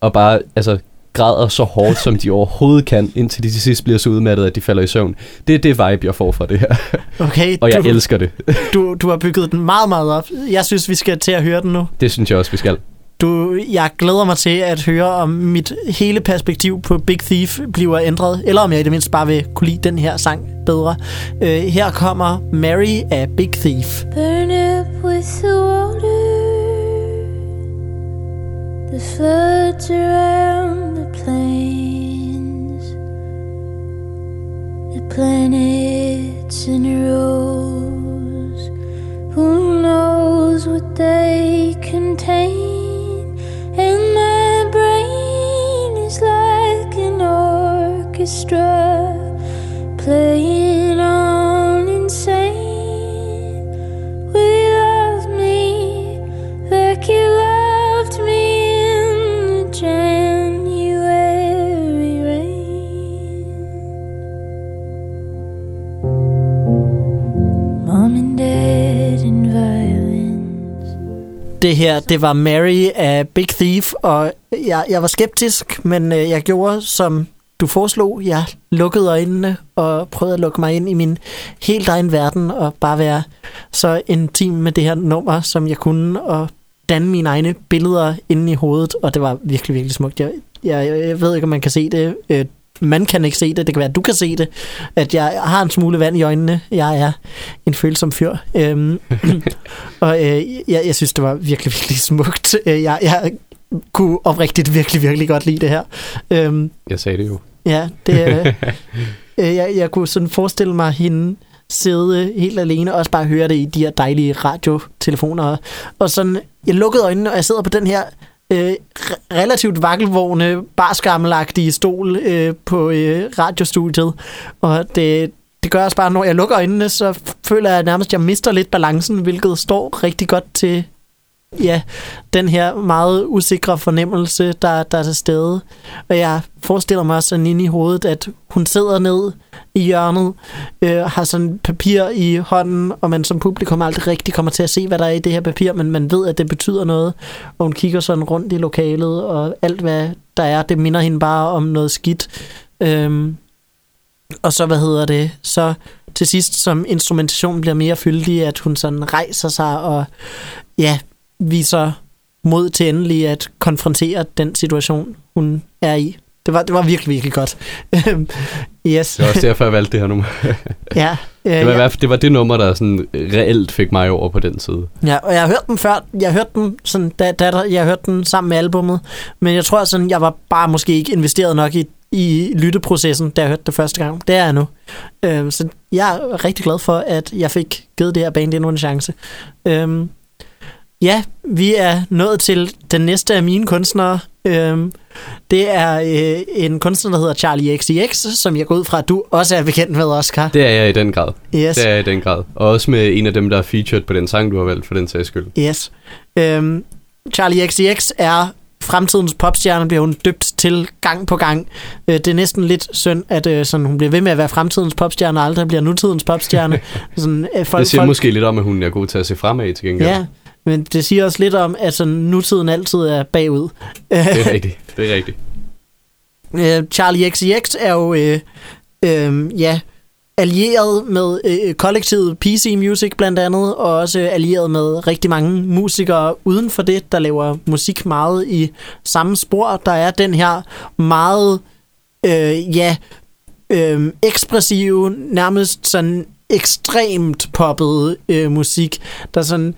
og bare altså, græder så hårdt, som de overhovedet kan, indtil de til sidst bliver så udmattet, at de falder i søvn. Det er det vibe, jeg får fra det her, Okay, og jeg du, elsker det. du, du har bygget den meget, meget op. Jeg synes, vi skal til at høre den nu. Det synes jeg også, vi skal. Du, jeg glæder mig til at høre, om mit hele perspektiv på Big Thief bliver ændret, eller om jeg i det mindste bare vil kunne lide den her sang bedre. Uh, her kommer Mary af Big Thief. Burn up with the water. The floods around the plains. The planets in rows. Who knows what they contain? And my brain is like an orchestra playing on insane. Det her, det var Mary af Big Thief, og jeg, jeg var skeptisk, men øh, jeg gjorde, som du foreslog. Jeg lukkede øjnene og prøvede at lukke mig ind i min helt egen verden og bare være så intim med det her nummer, som jeg kunne, og danne mine egne billeder inde i hovedet, og det var virkelig, virkelig smukt. Jeg, jeg, jeg ved ikke, om man kan se det. Øh, man kan ikke se det. Det kan være, at du kan se det. At jeg har en smule vand i øjnene. Jeg er en følsom fyr. Øhm, og øh, jeg, jeg synes, det var virkelig, virkelig smukt. Øh, Jeg, jeg kunne oprigtigt virkelig, virkelig godt lide det her. Øhm, Jeg sagde det jo. ja, det, øh, øh, jeg, jeg kunne sådan forestille mig hende sidde helt alene og også bare høre det i de her dejlige radiotelefoner. Og sådan, jeg lukkede øjnene, og jeg sidder på den her øh, relativt vakkelvågne, barskammelagtige stol øh, på øh, radiostudiet. Og det, det gør også bare, når jeg lukker øjnene, så føler jeg nærmest, at jeg mister lidt balancen, hvilket står rigtig godt til ja, den her meget usikre fornemmelse, der, der er til stede. Og jeg forestiller mig sådan inde i hovedet, at hun sidder ned i hjørnet, øh, har sådan papir i hånden, og man som publikum aldrig rigtig kommer til at se, hvad der er i det her papir, men man ved, at det betyder noget. Og hun kigger sådan rundt i lokalet, og alt hvad der er, det minder hende bare om noget skidt. Øhm, og så, hvad hedder det, så til sidst, som instrumentationen bliver mere fyldig, at hun sådan rejser sig og ja, viser mod til endelig at konfrontere den situation, hun er i. Det var, det var virkelig, virkelig godt. Øhm, Yes. Det var også derfor, jeg valgte det her nummer. ja, øh, Det var, ja, hvert fald, det var det nummer, der sådan reelt fik mig over på den side. ja, og jeg har hørt den før. Jeg har hørt den, sådan, da, da der, jeg har hørt den sammen med albummet. Men jeg tror, sådan, jeg var bare måske ikke investeret nok i, i lytteprocessen, da jeg hørte det første gang. Det er jeg nu. Øhm, så jeg er rigtig glad for, at jeg fik givet det her band endnu en chance. Øhm, ja, vi er nået til den næste af mine kunstnere. Øhm, det er øh, en kunstner, der hedder Charlie XCX, som jeg går ud fra, at du også er bekendt med, Oscar. Det er jeg i den grad. Yes. Det er jeg i den grad. Og også med en af dem, der er featured på den sang, du har valgt for den sags skyld. Yes. Øhm, Charlie XCX er fremtidens popstjerne, bliver hun døbt til gang på gang. Øh, det er næsten lidt synd, at øh, sådan, hun bliver ved med at være fremtidens popstjerne, og aldrig bliver nutidens popstjerne. sådan, øh, folk, Det siger folk, måske lidt om, at hun er god til at se fremad til gengæld. Ja, men det siger også lidt om, at sådan, nutiden altid er bagud. Det er rigtigt. Det er rigtigt. Øh, Charlie XCX er jo øh, øh, ja, allieret med øh, kollektivet PC Music blandt andet, og også allieret med rigtig mange musikere uden for det, der laver musik meget i samme spor. Der er den her meget øh, ja, øh, ekspressive, nærmest sådan ekstremt poppet øh, musik, der sådan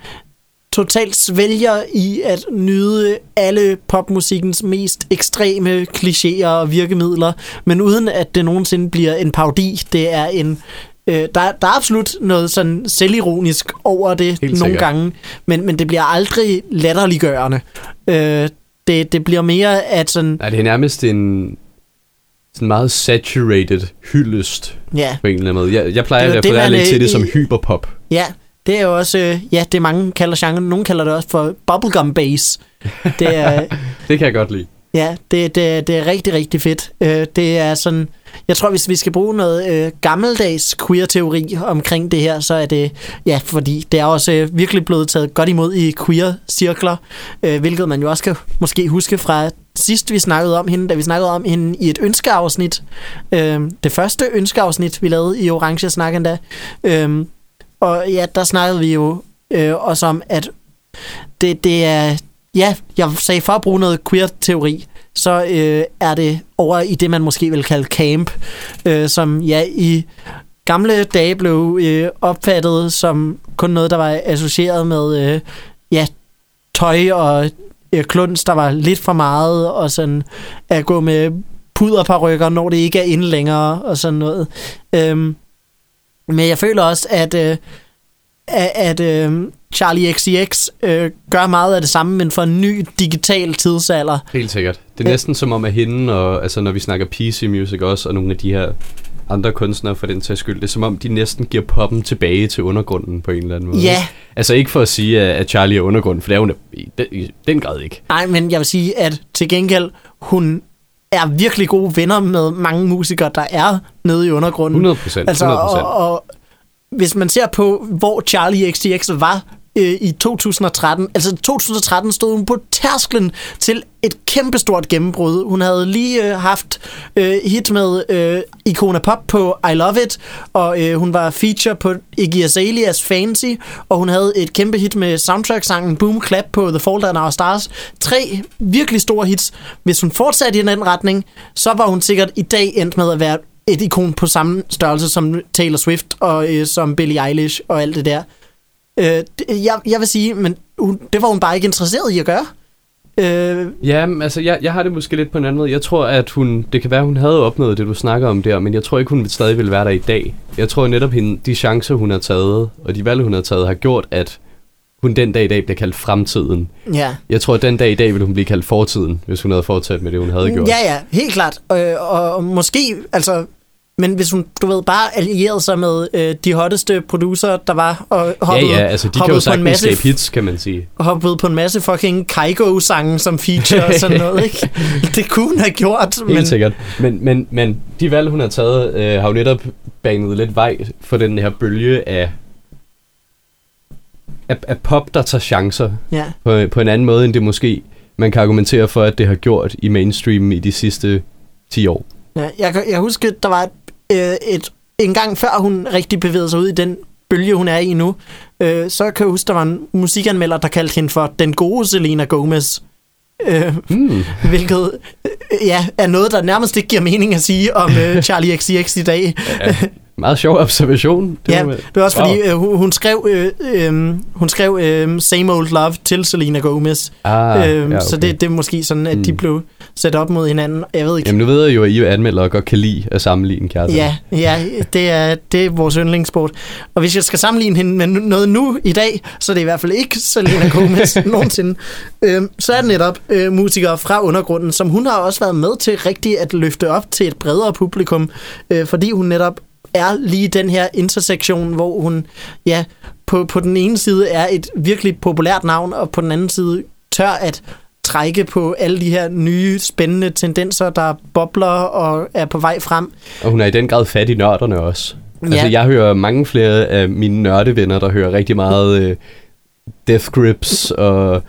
totalt svælger i at nyde alle popmusikkens mest ekstreme klichéer og virkemidler, men uden at det nogensinde bliver en parodi. Det er en Øh, der, der er absolut noget sådan selvironisk over det Helt nogle sikkert. gange, men, men det bliver aldrig latterliggørende. Øh, det, det bliver mere at sådan, Nej, det er nærmest en sådan meget saturated hyldest ja, på en eller anden måde. Jeg, jeg plejer Det at jo det, referere man, lidt til det som i- hyperpop. ja, det er jo også, øh, ja, det mange kalder genre, nogen kalder det også for bubblegum bass. Det er, Det kan jeg godt lide. Ja, det, det, det er rigtig, rigtig fedt. Øh, det er sådan, jeg tror, hvis vi skal bruge noget øh, gammeldags queer-teori omkring det her, så er det, ja, fordi det er også øh, virkelig blevet taget godt imod i queer-cirkler, øh, hvilket man jo også kan måske huske fra sidst, vi snakkede om hende, da vi snakkede om hende i et ønskeafsnit. Øh, det første ønskeafsnit, vi lavede i Orange Snak endda. Øh, og ja, der snakkede vi jo øh, også om, at det, det er, ja, jeg sagde for at bruge noget queer-teori, så øh, er det over i det, man måske vil kalde camp, øh, som ja, i gamle dage blev øh, opfattet som kun noget, der var associeret med øh, ja, tøj og øh, kluns, der var lidt for meget, og sådan at gå med puderparykker, når det ikke er inde længere, og sådan noget. Øhm, men jeg føler også, at, øh, at, øh, Charlie XCX øh, gør meget af det samme, men for en ny digital tidsalder. Helt sikkert. Det er næsten som om, at hende, og, altså når vi snakker PC Music også, og nogle af de her andre kunstnere for den sags skyld, det er som om, de næsten giver poppen tilbage til undergrunden på en eller anden måde. Ja, Altså ikke for at sige, at Charlie er undergrunden, for det er hun i den grad ikke. nej, men jeg vil sige, at til gengæld, hun er virkelig gode venner med mange musikere, der er nede i undergrunden. 100 procent. Altså, 100 og, og hvis man ser på, hvor Charlie XTX var øh, i 2013, altså 2013 stod hun på tærsklen til et kæmpestort gennembrud. Hun havde lige øh, haft øh, hit med øh, Icona Pop på I Love It, og øh, hun var feature på Iggy Azaleas Fancy, og hun havde et kæmpe hit med soundtrack-sangen Boom Clap på The Fall Down Our Stars. Tre virkelig store hits. Hvis hun fortsatte i den retning, så var hun sikkert i dag endt med at være et ikon på samme størrelse som Taylor Swift og øh, som Billie Eilish og alt det der. Øh, jeg, jeg vil sige, men hun, det var hun bare ikke interesseret i at gøre. Øh, Ja, men altså, jeg, jeg har det måske lidt på en anden måde. Jeg tror, at hun... Det kan være, hun havde opnået det, du snakker om der, men jeg tror ikke, hun stadig vil være der i dag. Jeg tror netop, hende, de chancer, hun har taget, og de valg, hun har taget, har gjort, at hun den dag i dag bliver kaldt fremtiden. ja. Jeg tror, at den dag i dag ville hun blive kaldt fortiden, hvis hun havde fortsat med det, hun havde gjort. Ja, ja, helt klart. Øh, og, og måske, altså... Men hvis hun, du ved, bare allierede sig med øh, de hotteste producer, der var, og ja, hoppede, ja, altså de kan jo på en masse hits, kan man sige. hoppede på en masse fucking Kaigo-sange som feature og sådan noget, ikke? Det kunne hun have gjort, Helt men... sikkert. Men, men, men de valg, hun har taget, øh, har jo netop banet lidt vej for den her bølge af, af, af pop, der tager chancer Ja, på, på en anden måde, end det måske man kan argumentere for, at det har gjort i mainstream i de sidste 10 år. Ja, jeg, jeg husker, der var et, øh, et, en gang før hun rigtig bevægede sig ud i den bølge, hun er i nu, øh, så kan jeg huske, der var en musikanmelder, der kaldte hende for den gode Selena Gomez. Øh, Mm. hvilket øh, ja, er noget, der nærmest ikke giver mening at sige om øh, Charlie XCX i dag. Ja, meget sjov observation. Det Ja, må- det var også Wow. fordi, øh, hun, hun skrev, øh, øh, hun skrev øh, Same Old Love til Selena Gomez. Ah, øh, ja, okay. Så det, det er måske sådan, at de Mm. blev sat op mod hinanden. Jeg ved ikke. Jamen nu ved jeg jo, at I anmelder og godt kan lide at sammenligne kærester. Ja, ja det, er, det er vores yndlingssport. Og hvis jeg skal sammenligne hende med noget nu i dag, så er det i hvert fald ikke Selena Gomez nogensinde. Øhm, så er det netop øh, musikere fra undergrunden, som hun har også været med til rigtig at løfte op til et bredere publikum, øh, fordi hun netop er lige den her intersektion, hvor hun ja, på, på den ene side er et virkelig populært navn, og på den anden side tør at trække på alle de her nye, spændende tendenser, der bobler og er på vej frem. Og hun er i den grad fat i nørderne også. Altså, Ja. jeg hører mange flere af mine nørdevenner, der hører rigtig meget øh, Death Grips og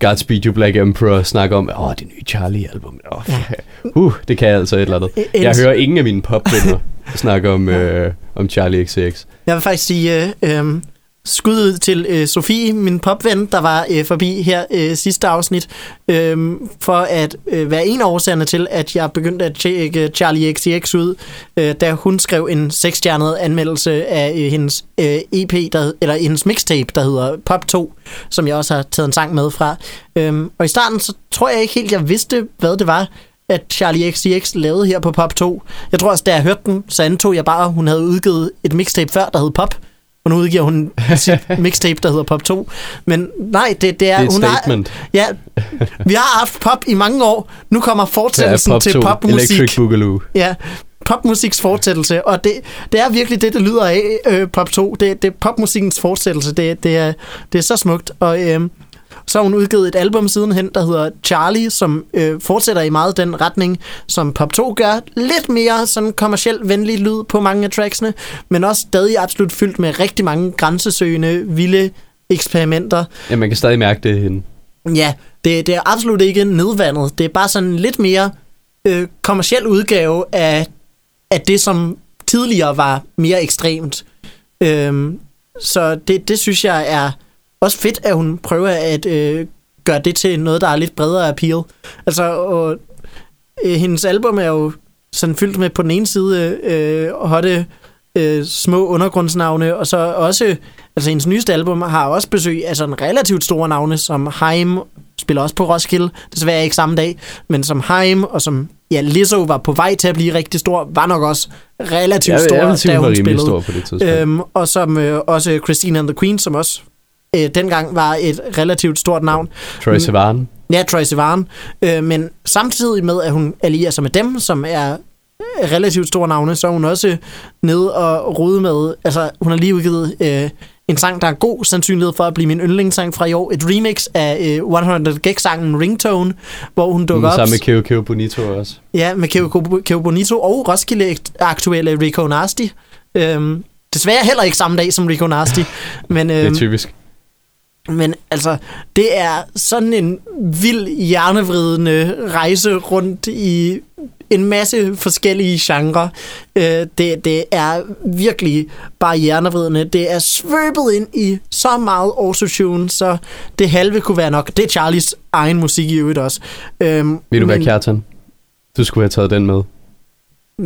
Godspeed You Black Emperor snakke om, åh, det nye Charlie-album. Åh, Ja. uh, det kan jeg altså et eller andet. Jeg hører ingen af mine popvenner snakke om, øh, om Charlie XCX. Jeg vil faktisk sige øh, øh, skud ud til øh, Sofie, min popven, der var øh, forbi her øh, sidste afsnit, øh, for at øh, være en af årsagerne til, at jeg begyndte at tjekke Charlie XCX ud, øh, da hun skrev en seksstjernet anmeldelse af øh, hendes øh, EP, der, eller hendes mixtape, der hedder Pop 2, som jeg også har taget en sang med fra. Øh, og i starten, så tror jeg ikke helt, jeg vidste, hvad det var, at Charlie XCX lavede her på Pop 2. Jeg tror også, da jeg hørte den, så antog jeg bare, at hun havde udgivet et mixtape før, der hed Pop. Og nu udgiver hun sit mixtape, der hedder Pop 2. Men nej, det, det er... Det er et hun statement. Har, ja, vi har haft pop i mange år. Nu kommer er fortsættelsen Pop til 2, popmusik. Electric Boogaloo. Ja, popmusiks fortsættelse, og det, det er virkelig det, det lyder af, øh, Pop 2. Det, det er popmusikkens fortsættelse, det, det, er, det er så smukt. Og øh, så har hun udgivet et album sidenhen, der hedder Charlie, som øh, fortsætter i meget den retning, som Pop 2 gør. Lidt mere sådan kommercielt venlig lyd på mange af tracksene, men også stadig absolut fyldt med rigtig mange grænsesøgende, vilde eksperimenter. Ja, man kan stadig mærke det hende. Ja, det, det er absolut ikke nedvandet. Det er bare sådan lidt mere øh, kommersiel udgave af, af det, som tidligere var mere ekstremt. Øhm, så det, det synes jeg er også fedt, at hun prøver at øh, gøre det til noget, der er lidt bredere appeal. Altså, og, øh, hendes album er jo sådan fyldt med på den ene side øh, hotte øh, små undergrundsnavne, og så også, altså hendes nyeste album har også besøg af sådan relativt store navne, som Haim, spiller også på Roskilde, desværre ikke samme dag, men som Haim, og som, ja, Lizzo var på vej til at blive rigtig stor, var nok også relativt stor, jeg sige, da hun spillede. stor på det tidspunkt. Øhm, og som øh, også Christine and the Queen, som også øh, dengang var et relativt stort navn. Troy Sivan. Ja, Troy Sivan. Øh, men samtidig med, at hun allierer sig med dem, som er relativt store navne, så er hun også nede og rode med, altså hun har lige udgivet øh, en sang, der er god sandsynlighed for at blive min yndlingssang fra i år. Et remix af øh, 100 Gig-sangen Ringtone, hvor hun dukker op. Sammen med Keo Keo Bonito også. Ja, med Keo, Keo Bonito og Roskilde aktuelle Rico Nasty. Øhm, desværre heller ikke samme dag som Rico Nasty. men, Det er øhm, typisk. Men altså, det er sådan en vild hjernevridende rejse rundt i en masse forskellige genrer. Øh, det, det er virkelig bare hjernevridende. Det er svøbet ind i så meget autotune, så det halve kunne være nok. Det er Charlies egen musik i øvrigt også. Øhm, Ved du hvad, men- Kjartan? Du skulle have taget den med,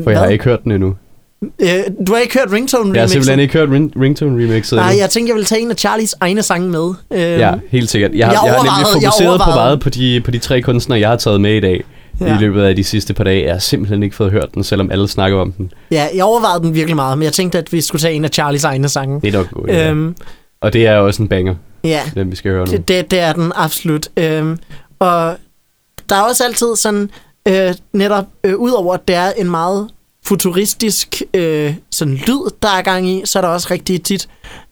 for jeg har Hvad? ikke hørt den endnu. Øh, du har ikke hørt ringtone Jeg har remixet? simpelthen ikke hørt ring- Ringtone remixet Nej, jeg tænkte, jeg ville tage en af Charlies egne sange med. Øh, Ja, helt sikkert. Jeg, har, Jeg jeg, har nemlig overvejede- jeg fokuseret på meget på de, på de tre kunstnere, jeg har taget med i dag. Ja. I løbet af de sidste par dage. Jeg har simpelthen ikke fået hørt den, selvom alle snakker om den. ja, jeg overvejede den virkelig meget, men jeg tænkte, at vi skulle tage en af Charlies egne sange. Det er nok godt. Ja. Øhm, Og det er også en banger, ja, den vi skal høre nu. det, det, det er den absolut. Øhm, og der er også altid sådan, øh, netop, øh, udover at det er en meget futuristisk øh, sådan lyd, der er gang i, så er der også rigtig tit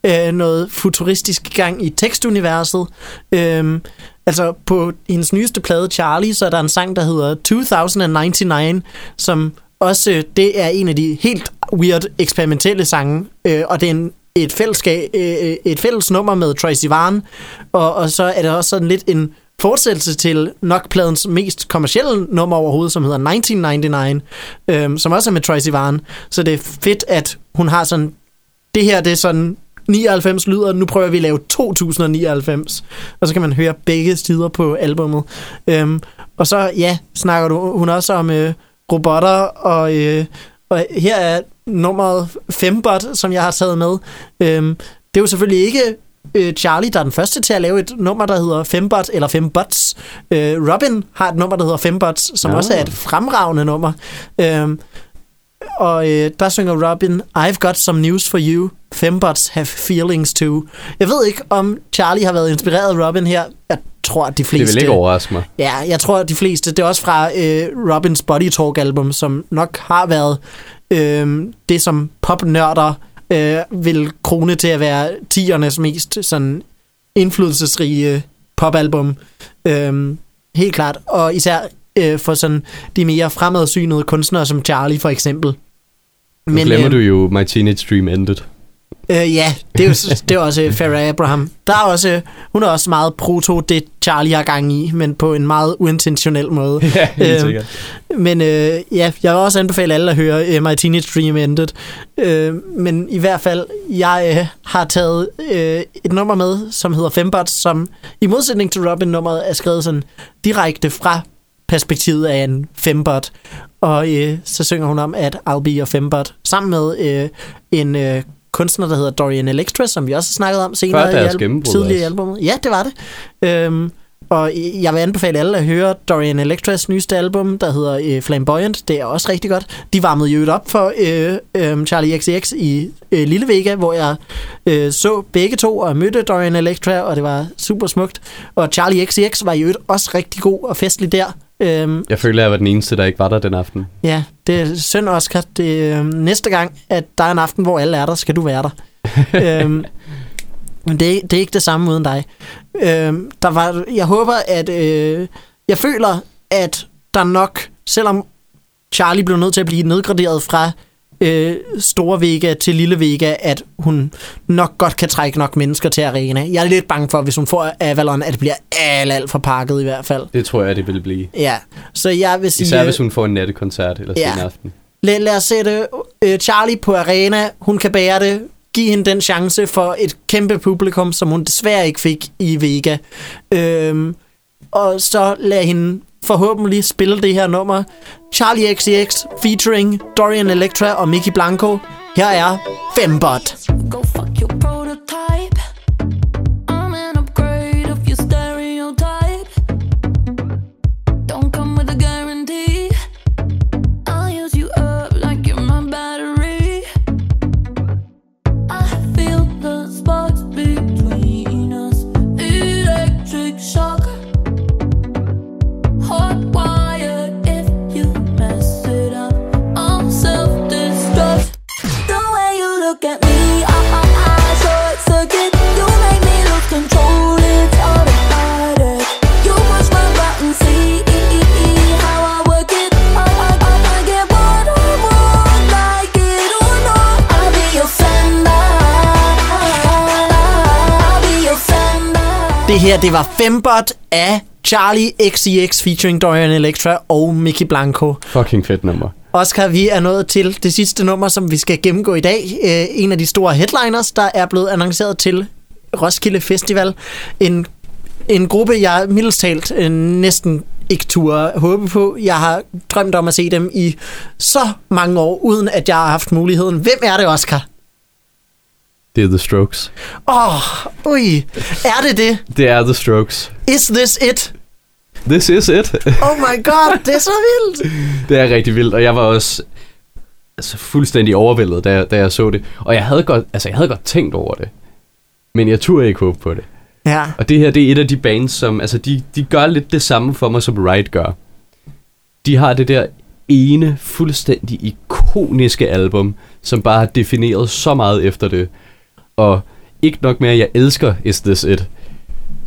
øh, noget futuristisk gang i tekstuniverset. Øh, altså på hendes nyeste plade, Charlie, så er der en sang, der hedder 2099, som også, øh, det er en af de helt weird eksperimentelle sange, øh, og det er en, et, fællesskab, øh, øh et fælles nummer med Tracy Sivan, og, og så er det også sådan lidt en fortsættelse til nok pladens mest kommercielle nummer overhovedet, som hedder 1999, øhm, som også er med Tracy Varen. Så det er fedt, at hun har sådan, det her det er sådan 99 lyder, nu prøver vi at lave 2099, og så kan man høre begge sider på albummet. Øhm, og så, ja, snakker du, hun også om øh, robotter, og, øh, og her er nummeret Fembot, som jeg har taget med. Øhm, det er jo selvfølgelig ikke øh, Charlie, der er den første til at lave et nummer, der hedder Fembot, eller Fembots. Øh, Robin har et nummer, der hedder Fembots, som Nå. også er et fremragende nummer. Øhm, og øh, der synger Robin, I've got some news for you. Fembots have feelings too. Jeg ved ikke, om Charlie har været inspireret af Robin her. Jeg tror, at de Det fleste... vil ikke overraske mig. Ja, jeg tror, at de fleste... Det er også fra øh, Robins Body Talk-album, som nok har været øh, det, som popnørder øh, vil krone til at være tiernes mest sådan indflydelsesrige popalbum. Øh, helt klart. Og især øh, for sådan de mere fremadsynede kunstnere som Charlie for eksempel. Nu glemmer øh, du jo My Teenage Dream Ended. Øh, ja, det er jo det er også Farrah Abraham. Der er også, hun er også meget proto det, Charlie har gang i, men på en meget uintentionel måde. Ja, helt sikkert. Men øh, ja, jeg vil også anbefale alle at høre uh, My Teenage Dream Ended. Øh, men i hvert fald, jeg øh, har taget øh, et nummer med, som hedder Fembots, som i modsætning til Robin-nummeret er skrevet sådan direkte fra perspektivet af en fembot. Og øh, så synger hun om, at I'll be your fembot, sammen med øh, en øh, kunstner, der hedder Dorian Electra, som vi også har snakket om senere i gennembrud tidligere i albumet. Ja, det var det. Øhm, og jeg vil anbefale alle at høre Dorian Electras nyeste album, der hedder øh, Flamboyant. Det er også rigtig godt. De varmede jo op for øh, øh, Charlie XCX i øh, Lille Vega, hvor jeg øh, så begge to og mødte Dorian Electra, og det var super smukt. Og Charlie XCX var jo også rigtig god og festlig der. Øhm, Jeg føler, at jeg var den eneste, der ikke var der den aften. ja, det er synd, Oscar. Det, øh, næste gang, at der er en aften, hvor alle er der, skal du være der. øhm, men det, det er ikke det samme uden dig. Øhm, der var, jeg håber, at... Øh, jeg føler, at der nok, selvom Charlie blev nødt til at blive nedgraderet fra øh, Store Vega til Lille Vega, at hun nok godt kan trække nok mennesker til arena. Jeg er lidt bange for, hvis hun får Avalon, at det bliver alt, alt for pakket i hvert fald. Det tror jeg, det vil blive. Ja, så jeg vil sige... Især hvis hun får en nattekoncert eller Ja. sen aften. Lad, lad os sætte øh, Charlie på arena. Hun kan bære det. Giv hende den chance for et kæmpe publikum, som hun desværre ikke fik i Vega. Øhm, og så lad hende forhåbentlig spille det her nummer. Charlie XCX featuring Dorian Electra og Mickey Blanco. Her er Fembot. Go fuck her, det var Fembot af Charlie XCX featuring Dorian Electra og Mickey Blanco. Fucking fedt nummer. Oscar, vi er nået til det sidste nummer, som vi skal gennemgå i dag. Øh, en af de store headliners, der er blevet annonceret til Roskilde Festival. En, en gruppe, jeg mildest talt øh, næsten ikke turde håbe på. Jeg har drømt om at se dem i så mange år, uden at jeg har haft muligheden. Hvem er det, Oscar? Det er The Strokes. Åh, oh, ui, er det det? Det er The Strokes. Is this it? This is it. Oh my god, det er så vildt. det er rigtig vildt, og jeg var også altså, fuldstændig overvældet, da da jeg så det. Og jeg havde, godt, altså, jeg havde godt tænkt over det, men jeg turde ikke håbe på det. Ja, Og det her, det er et af de bands, som, altså, de, de gør lidt det samme for mig, som Ride gør. De har det der ene, fuldstændig ikoniske album, som bare har defineret så meget efter det. Og ikke nok med, at jeg elsker Is This It,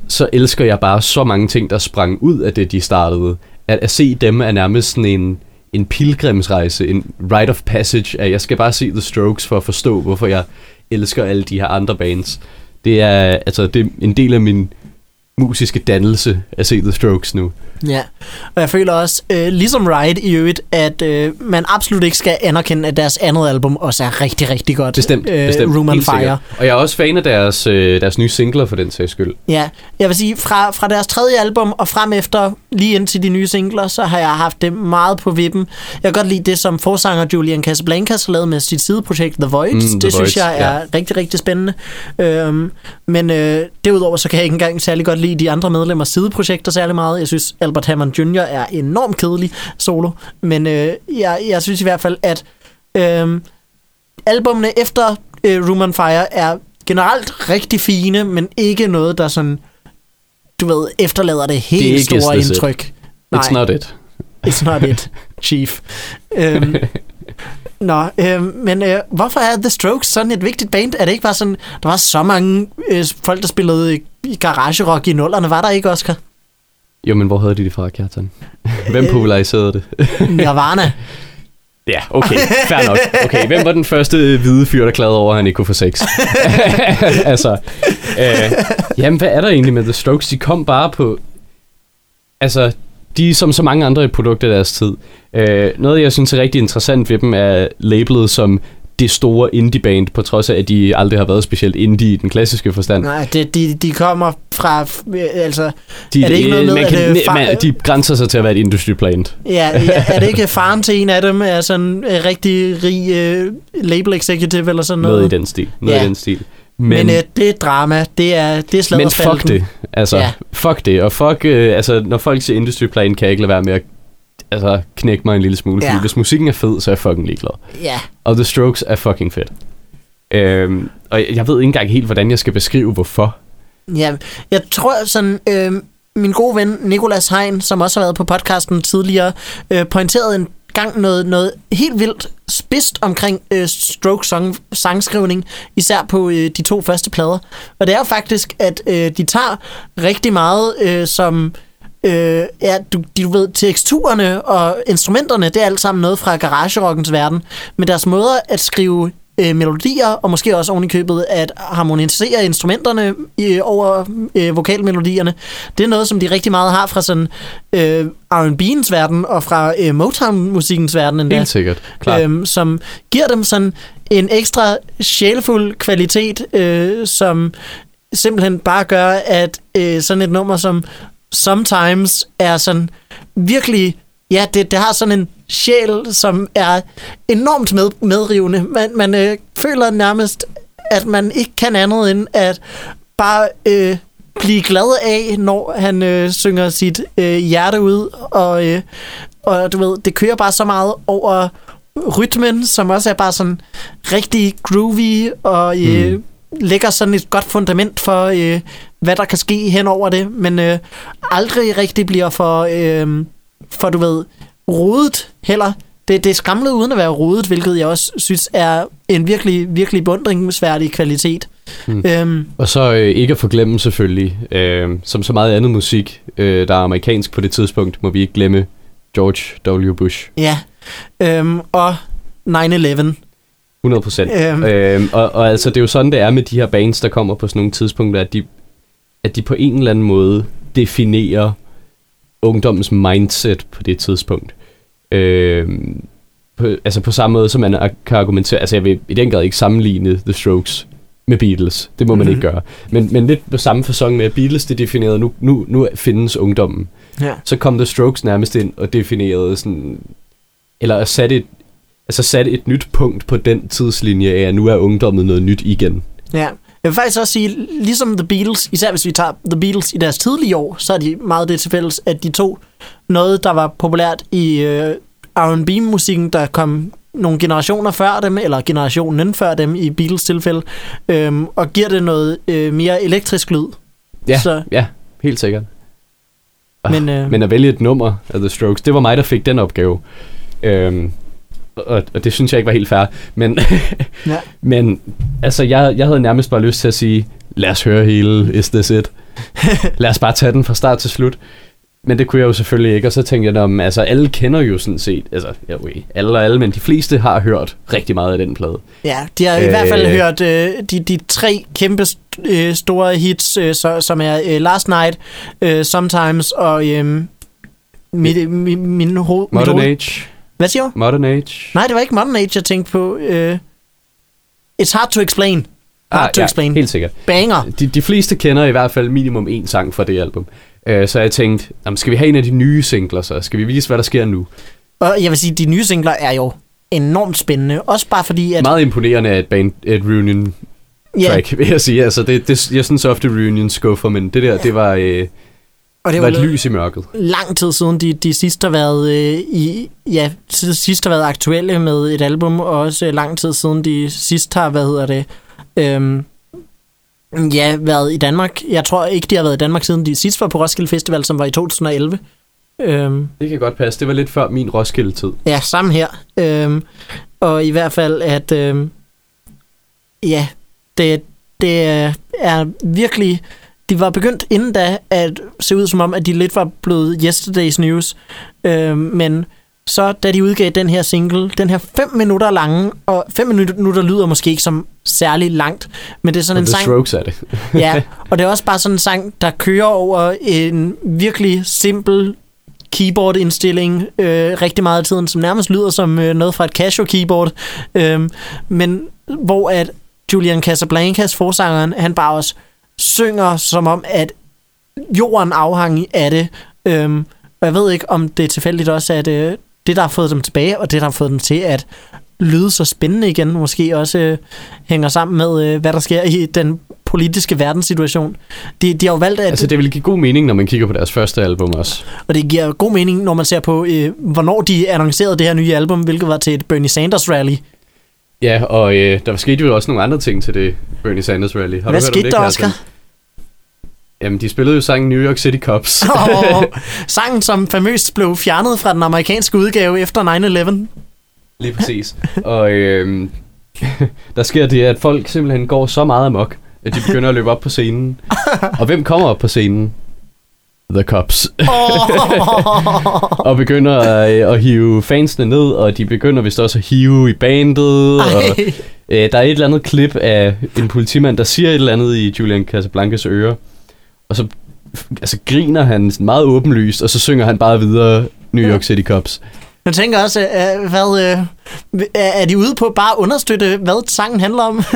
så elsker jeg bare så mange ting, der sprang ud af det, de startede. At, at se dem er nærmest sådan en, en pilgrimsrejse, en rite of passage, at jeg skal bare se The Strokes for at forstå, hvorfor jeg elsker alle de her andre bands. Det er, altså, det er en del af min musiske dannelse at se The Strokes nu. Ja, og jeg føler også, øh, ligesom Ride i øvrigt, at øh, man absolut ikke skal anerkende, at deres andet album også er rigtig, rigtig godt. Bestemt, øh, bestemt. Room on Fire. sikkert. Og jeg er også fan af deres, øh, deres nye singler for den sags skyld. Ja, jeg vil sige, fra, fra deres tredje album og frem efter, lige indtil de nye singler, så har jeg haft det meget på vippen. Jeg kan godt lide det, som forsanger Julian Casablancas har lavet med sit sideprojekt The Void. Mm, Mm, The det synes Void, jeg er ja. rigtig, rigtig spændende. Øhm, men øh, derudover, så kan jeg ikke engang særlig godt lide de andre medlemmers sideprojekter særlig meget. Jeg synes, Albert Hammond Jr. er enormt kedelig solo. Men øh, jeg, jeg synes i hvert fald, at øh, albumene efter øh, Room on Fire er generelt rigtig fine, men ikke noget, der sådan, du ved, efterlader det Det helt ikke store This It. indtryk. It's not it. It's not it, chief. øhm, nå, øhm, men øh, hvorfor er The Strokes sådan et vigtigt band? Er det ikke bare sådan, der var så mange øh, folk, der spillede garage-rock i nullerne, var der ikke, Oscar? Jo, men hvor havde de det fra, Kjartan? Hvem populariserede det? Nirvana. Ja, okay. Fair nok. Okay, hvem var den første hvide fyr, der klagede over, at han ikke kunne få sex? altså, øh, jamen, hvad er der egentlig med The Strokes? De kom bare på... Altså, de er som så mange andre et produkt af deres tid. Øh, noget, jeg synes er rigtig interessant ved dem, er labelet som det store indie-band, på trods af, at de aldrig har været specielt indie i den klassiske forstand. Nej, det, de, de kommer fra, øh, altså, De, Er det ikke noget med, man at kan, er far- man, de grænser sig til at være et industry plant. ja, ja, er det ikke faren til en af dem, er sådan en rigtig rig øh, label executive eller sådan noget? Noget i den stil. Noget Ja. i den stil. Men, men øh, det drama, det er, det er slaget Men fuck det. Altså, Ja. fuck det. Og fuck, øh, altså, når folk siger industry plan, kan jeg ikke lade være med at altså, knække mig en lille smule. Ja. Hvis musikken er fed, så er jeg fucking ligeglad. Ja, Og The Strokes er fucking fedt. Øhm, og jeg- jeg ved ikke engang helt, hvordan jeg skal beskrive, hvorfor. Ja, jeg tror sådan, øh, min gode ven Nikolas Hein, som også har været på podcasten tidligere, øh, pointerede en gang noget, noget helt vildt spidst omkring øh, stroke song, sangskrivning, især på øh, de to første plader. Og det er jo faktisk, at øh, de tager rigtig meget øh, som... Øh, ja, du, du ved, teksturerne og instrumenterne, det er alt sammen noget fra garagerockens verden. Men deres måder at skrive øh, melodier, og måske også oven i købet at harmonisere instrumenterne øh, over øh, vokalmelodierne, det er noget, som de rigtig meget har fra sådan øh, R&B'ens verden, og fra øh, Motown-musikkens verden endda. Helt sikkert. Klart. Øhm, som giver dem sådan en ekstra sjælfuld kvalitet, øh, som simpelthen bare gør, at øh, sådan et nummer som Sometimes er sådan virkelig, ja, det, det har sådan en sjæl, som er enormt med, medrivende. Man, man øh, føler nærmest, at man ikke kan andet end at bare øh, blive glad af, når han øh, synger sit øh, hjerte ud, og, øh, og du ved, det kører bare så meget over rytmen, som også er bare sådan rigtig groovy, og øh, mm. lægger sådan et godt fundament for, øh, hvad der kan ske hen over det, men øh, aldrig rigtig bliver for, øh, for du ved, rodet heller. Det, det er skramlet uden at være rodet, hvilket jeg også synes er en virkelig, virkelig beundringsværdig kvalitet. Mm. Øhm, Og så øh, ikke at forglemme selvfølgelig, øh, som så meget andet musik, øh, der er amerikansk på det tidspunkt, må vi ikke glemme George W. Bush. ja. Øhm, og 9-11. 100 procent. Øhm. Øhm, og, og altså, det er jo sådan, det er med de her bands, der kommer på sådan nogle tidspunkter, at de, at de på en eller anden måde definerer ungdommens mindset på det tidspunkt. Øhm, på, altså på samme måde, som man kan argumentere, altså jeg vil i den grad ikke sammenligne The Strokes med Beatles. Det må man Mhm. ikke gøre. Men, men lidt på samme fasong med, at Beatles det definerede, nu, nu, nu findes ungdommen. Ja. Så kom The Strokes nærmest ind og definerede sådan, eller satte et, altså satte et nyt punkt på den tidslinje af, at nu er ungdommen noget nyt igen. Ja. Jeg vil faktisk også sige, ligesom The Beatles, især hvis vi tager The Beatles i deres tidlige år, så er de meget det til fælles, at de tog noget, der var populært i øh, R&B-musikken, der kom nogle generationer før dem, eller generationen før dem i Beatles tilfælde, øhm, og giver det noget øh, mere elektrisk lyd. Ja, Så- ja helt sikkert. Ah, Men, øh, men at vælge et nummer af The Strokes, det var mig, der fik den opgave. Øhm, og, og det synes jeg ikke var helt fair. Men, Ja. men altså, jeg, jeg havde nærmest bare lyst til at sige, lad os høre hele Is This It? lad os bare tage den fra start til slut. Men det kunne jeg jo selvfølgelig ikke, og så tænkte jeg, om, altså alle kender jo sådan set, altså ja, okay, alle og alle, men de fleste har hørt rigtig meget af den plade. Ja, de har i Øh. hvert fald hørt øh, de, de tre kæmpe øh, store hits, øh, så, som er øh, Last Night, øh, Sometimes og øh, mit, min, min ho- mit Modern hoved. Age. Hvad siger du? Modern Age. Nej, det var ikke Modern Age, jeg tænkte på. Øh, It's hard to explain. Hard to Ah, ja, explain. helt sikkert. Banger. De, de fleste kender i hvert fald minimum en sang fra det album. Uh, så jeg tænkte, jamen, skal vi have en af de nye singler så? Skal vi vise, hvad der sker nu? Og jeg vil sige, de nye singler er jo enormt spændende. Også bare fordi, at... Meget imponerende af et, band, et reunion ja, track, vil jeg sige. Altså, det, det, jeg synes ofte, reunion skuffer, men det der, det var, øh, og det var var et lys i mørket. lang tid siden, de, de sidst har været øh, i, ja, sidst har været aktuelle med et album, og også øh, lang tid siden, de sidst har, hvad hedder det, øhm, ja, været i Danmark. Jeg tror ikke, de har været i Danmark siden de sidst var på Roskilde Festival, som var i 2011. Øhm, Det kan godt passe. Det var lidt før min Roskilde-tid. Ja, sammen her. Øhm, og i hvert fald, at øhm, ja, det, det er- er virkelig... De var begyndt inden da at se ud som om, at de lidt var blevet yesterday's news. Øhm, men så da de udgav den her single, den her 5 minutter lange, og 5 minutter lyder måske ikke som særlig langt, men det er sådan Og en sang... Strokes er det. Ja, og det er også bare sådan en sang, der kører over en virkelig simpel keyboard-indstilling øh, rigtig meget af tiden, som nærmest lyder som øh, noget fra et Casio-keyboard, øh, men hvor at Julian Casablancas forsangeren, han bare også synger som om, at jorden afhang af det. Øhm, og jeg ved ikke, om det er tilfældigt også, at øh, det, der har fået dem tilbage, og det, der har fået dem til at lyde så spændende igen. Måske også øh, hænger sammen med, øh, hvad der sker i den politiske verdenssituation. De, de har jo valgt, at, Altså, det vil give god mening, når man kigger på deres første album også. og det giver god mening, når man ser på, øh, hvornår de annoncerede det her nye album, hvilket var til et Bernie Sanders rally. Ja, og øh, der skete jo også nogle andre ting til det Bernie Sanders rally. Har Hvad du hørt skete om det, der? Oscar? Jamen, de spillede jo sangen New York City Cops. Og sangen, som famøst blev fjernet fra den amerikanske udgave efter 9-11. Lige præcis. og øh, der sker det, at folk simpelthen går så meget amok, at de begynder at løbe op på scenen. Og hvem kommer op på scenen? The Cops. og begynder at, at hive fansene ned, og de begynder vist også at hive i bandet. Og, øh, der er et eller andet klip af en politimand, der siger et eller andet i Julian Casablancas øre. Og så altså, griner han sådan meget åbenlyst, og så synger han bare videre New York City Cops. Jeg tænker også, øh, hvad, øh, er de ude på bare at understøtte, hvad sangen handler om?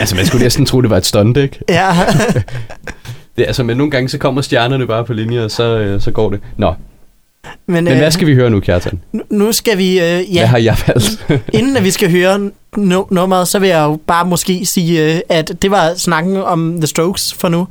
Altså, man skulle næsten tro, det var et stunt, ikke? ja. Det, altså, men nogle gange, så kommer stjernerne bare på linje, og så, øh, så går det. Nå, Men, men øh, hvad skal vi høre nu, Kjartan? nu- skal vi, øh, Hvad ja, har jeg valgt? inden at vi skal høre no- nummeret, så vil jeg jo bare måske sige, øh, at det var snakken om The Strokes for nu,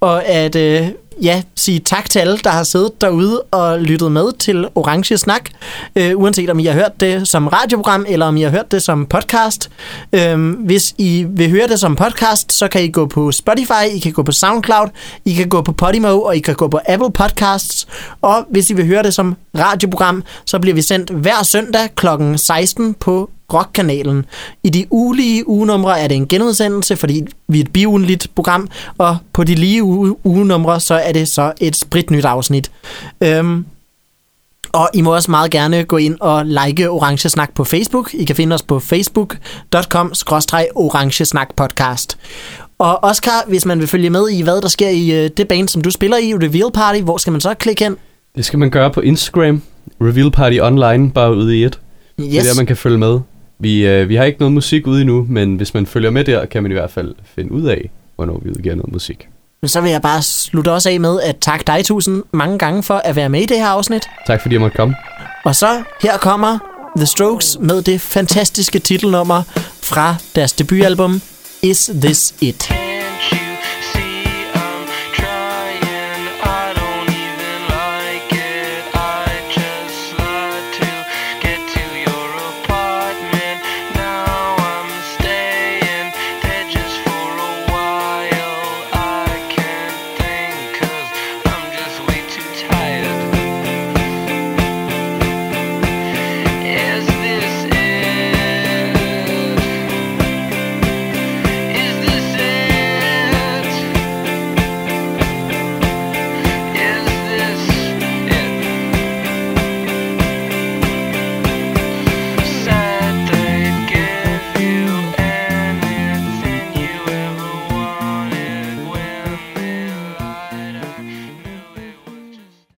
og at øh, ja, sige tak til alle, der har siddet derude og lyttet med til Orange Snak, øh, uanset om I har hørt det som radioprogram, eller om I har hørt det som podcast. Øh, hvis I vil høre det som podcast, så kan I gå på Spotify, I kan gå på SoundCloud, I kan gå på Podimo, og I kan gå på Apple Podcasts. Og hvis I vil høre det som radioprogram, så bliver vi sendt hver søndag kl. 16 på Rockkanalen. I de ulige ugenumre er det en genudsendelse, fordi vi er et biugenligt program, og på de lige uge, ugenumre, så er det så et spritnyt afsnit. Øhm, og I må også meget gerne gå ind og like Orange Snak på Facebook. I kan finde os på facebook.com orange snak podcast. Og Oscar, hvis man vil følge med i, hvad der sker i øh, det band, som du spiller i, Reveal Party, hvor skal man så klikke hen? Det skal man gøre på Instagram. Reveal Party Online, bare ude i et. Yes. Det er der, man kan følge med. Vi, øh, vi har ikke noget musik ude endnu, men hvis man følger med der, kan man i hvert fald finde ud af, hvornår vi udgiver noget musik. Men så vil jeg bare slutte også af med at takke dig tusind mange gange for at være med i det her afsnit. Tak fordi jeg måtte komme. Og så her kommer The Strokes med det fantastiske titelnummer fra deres debutalbum Is This It?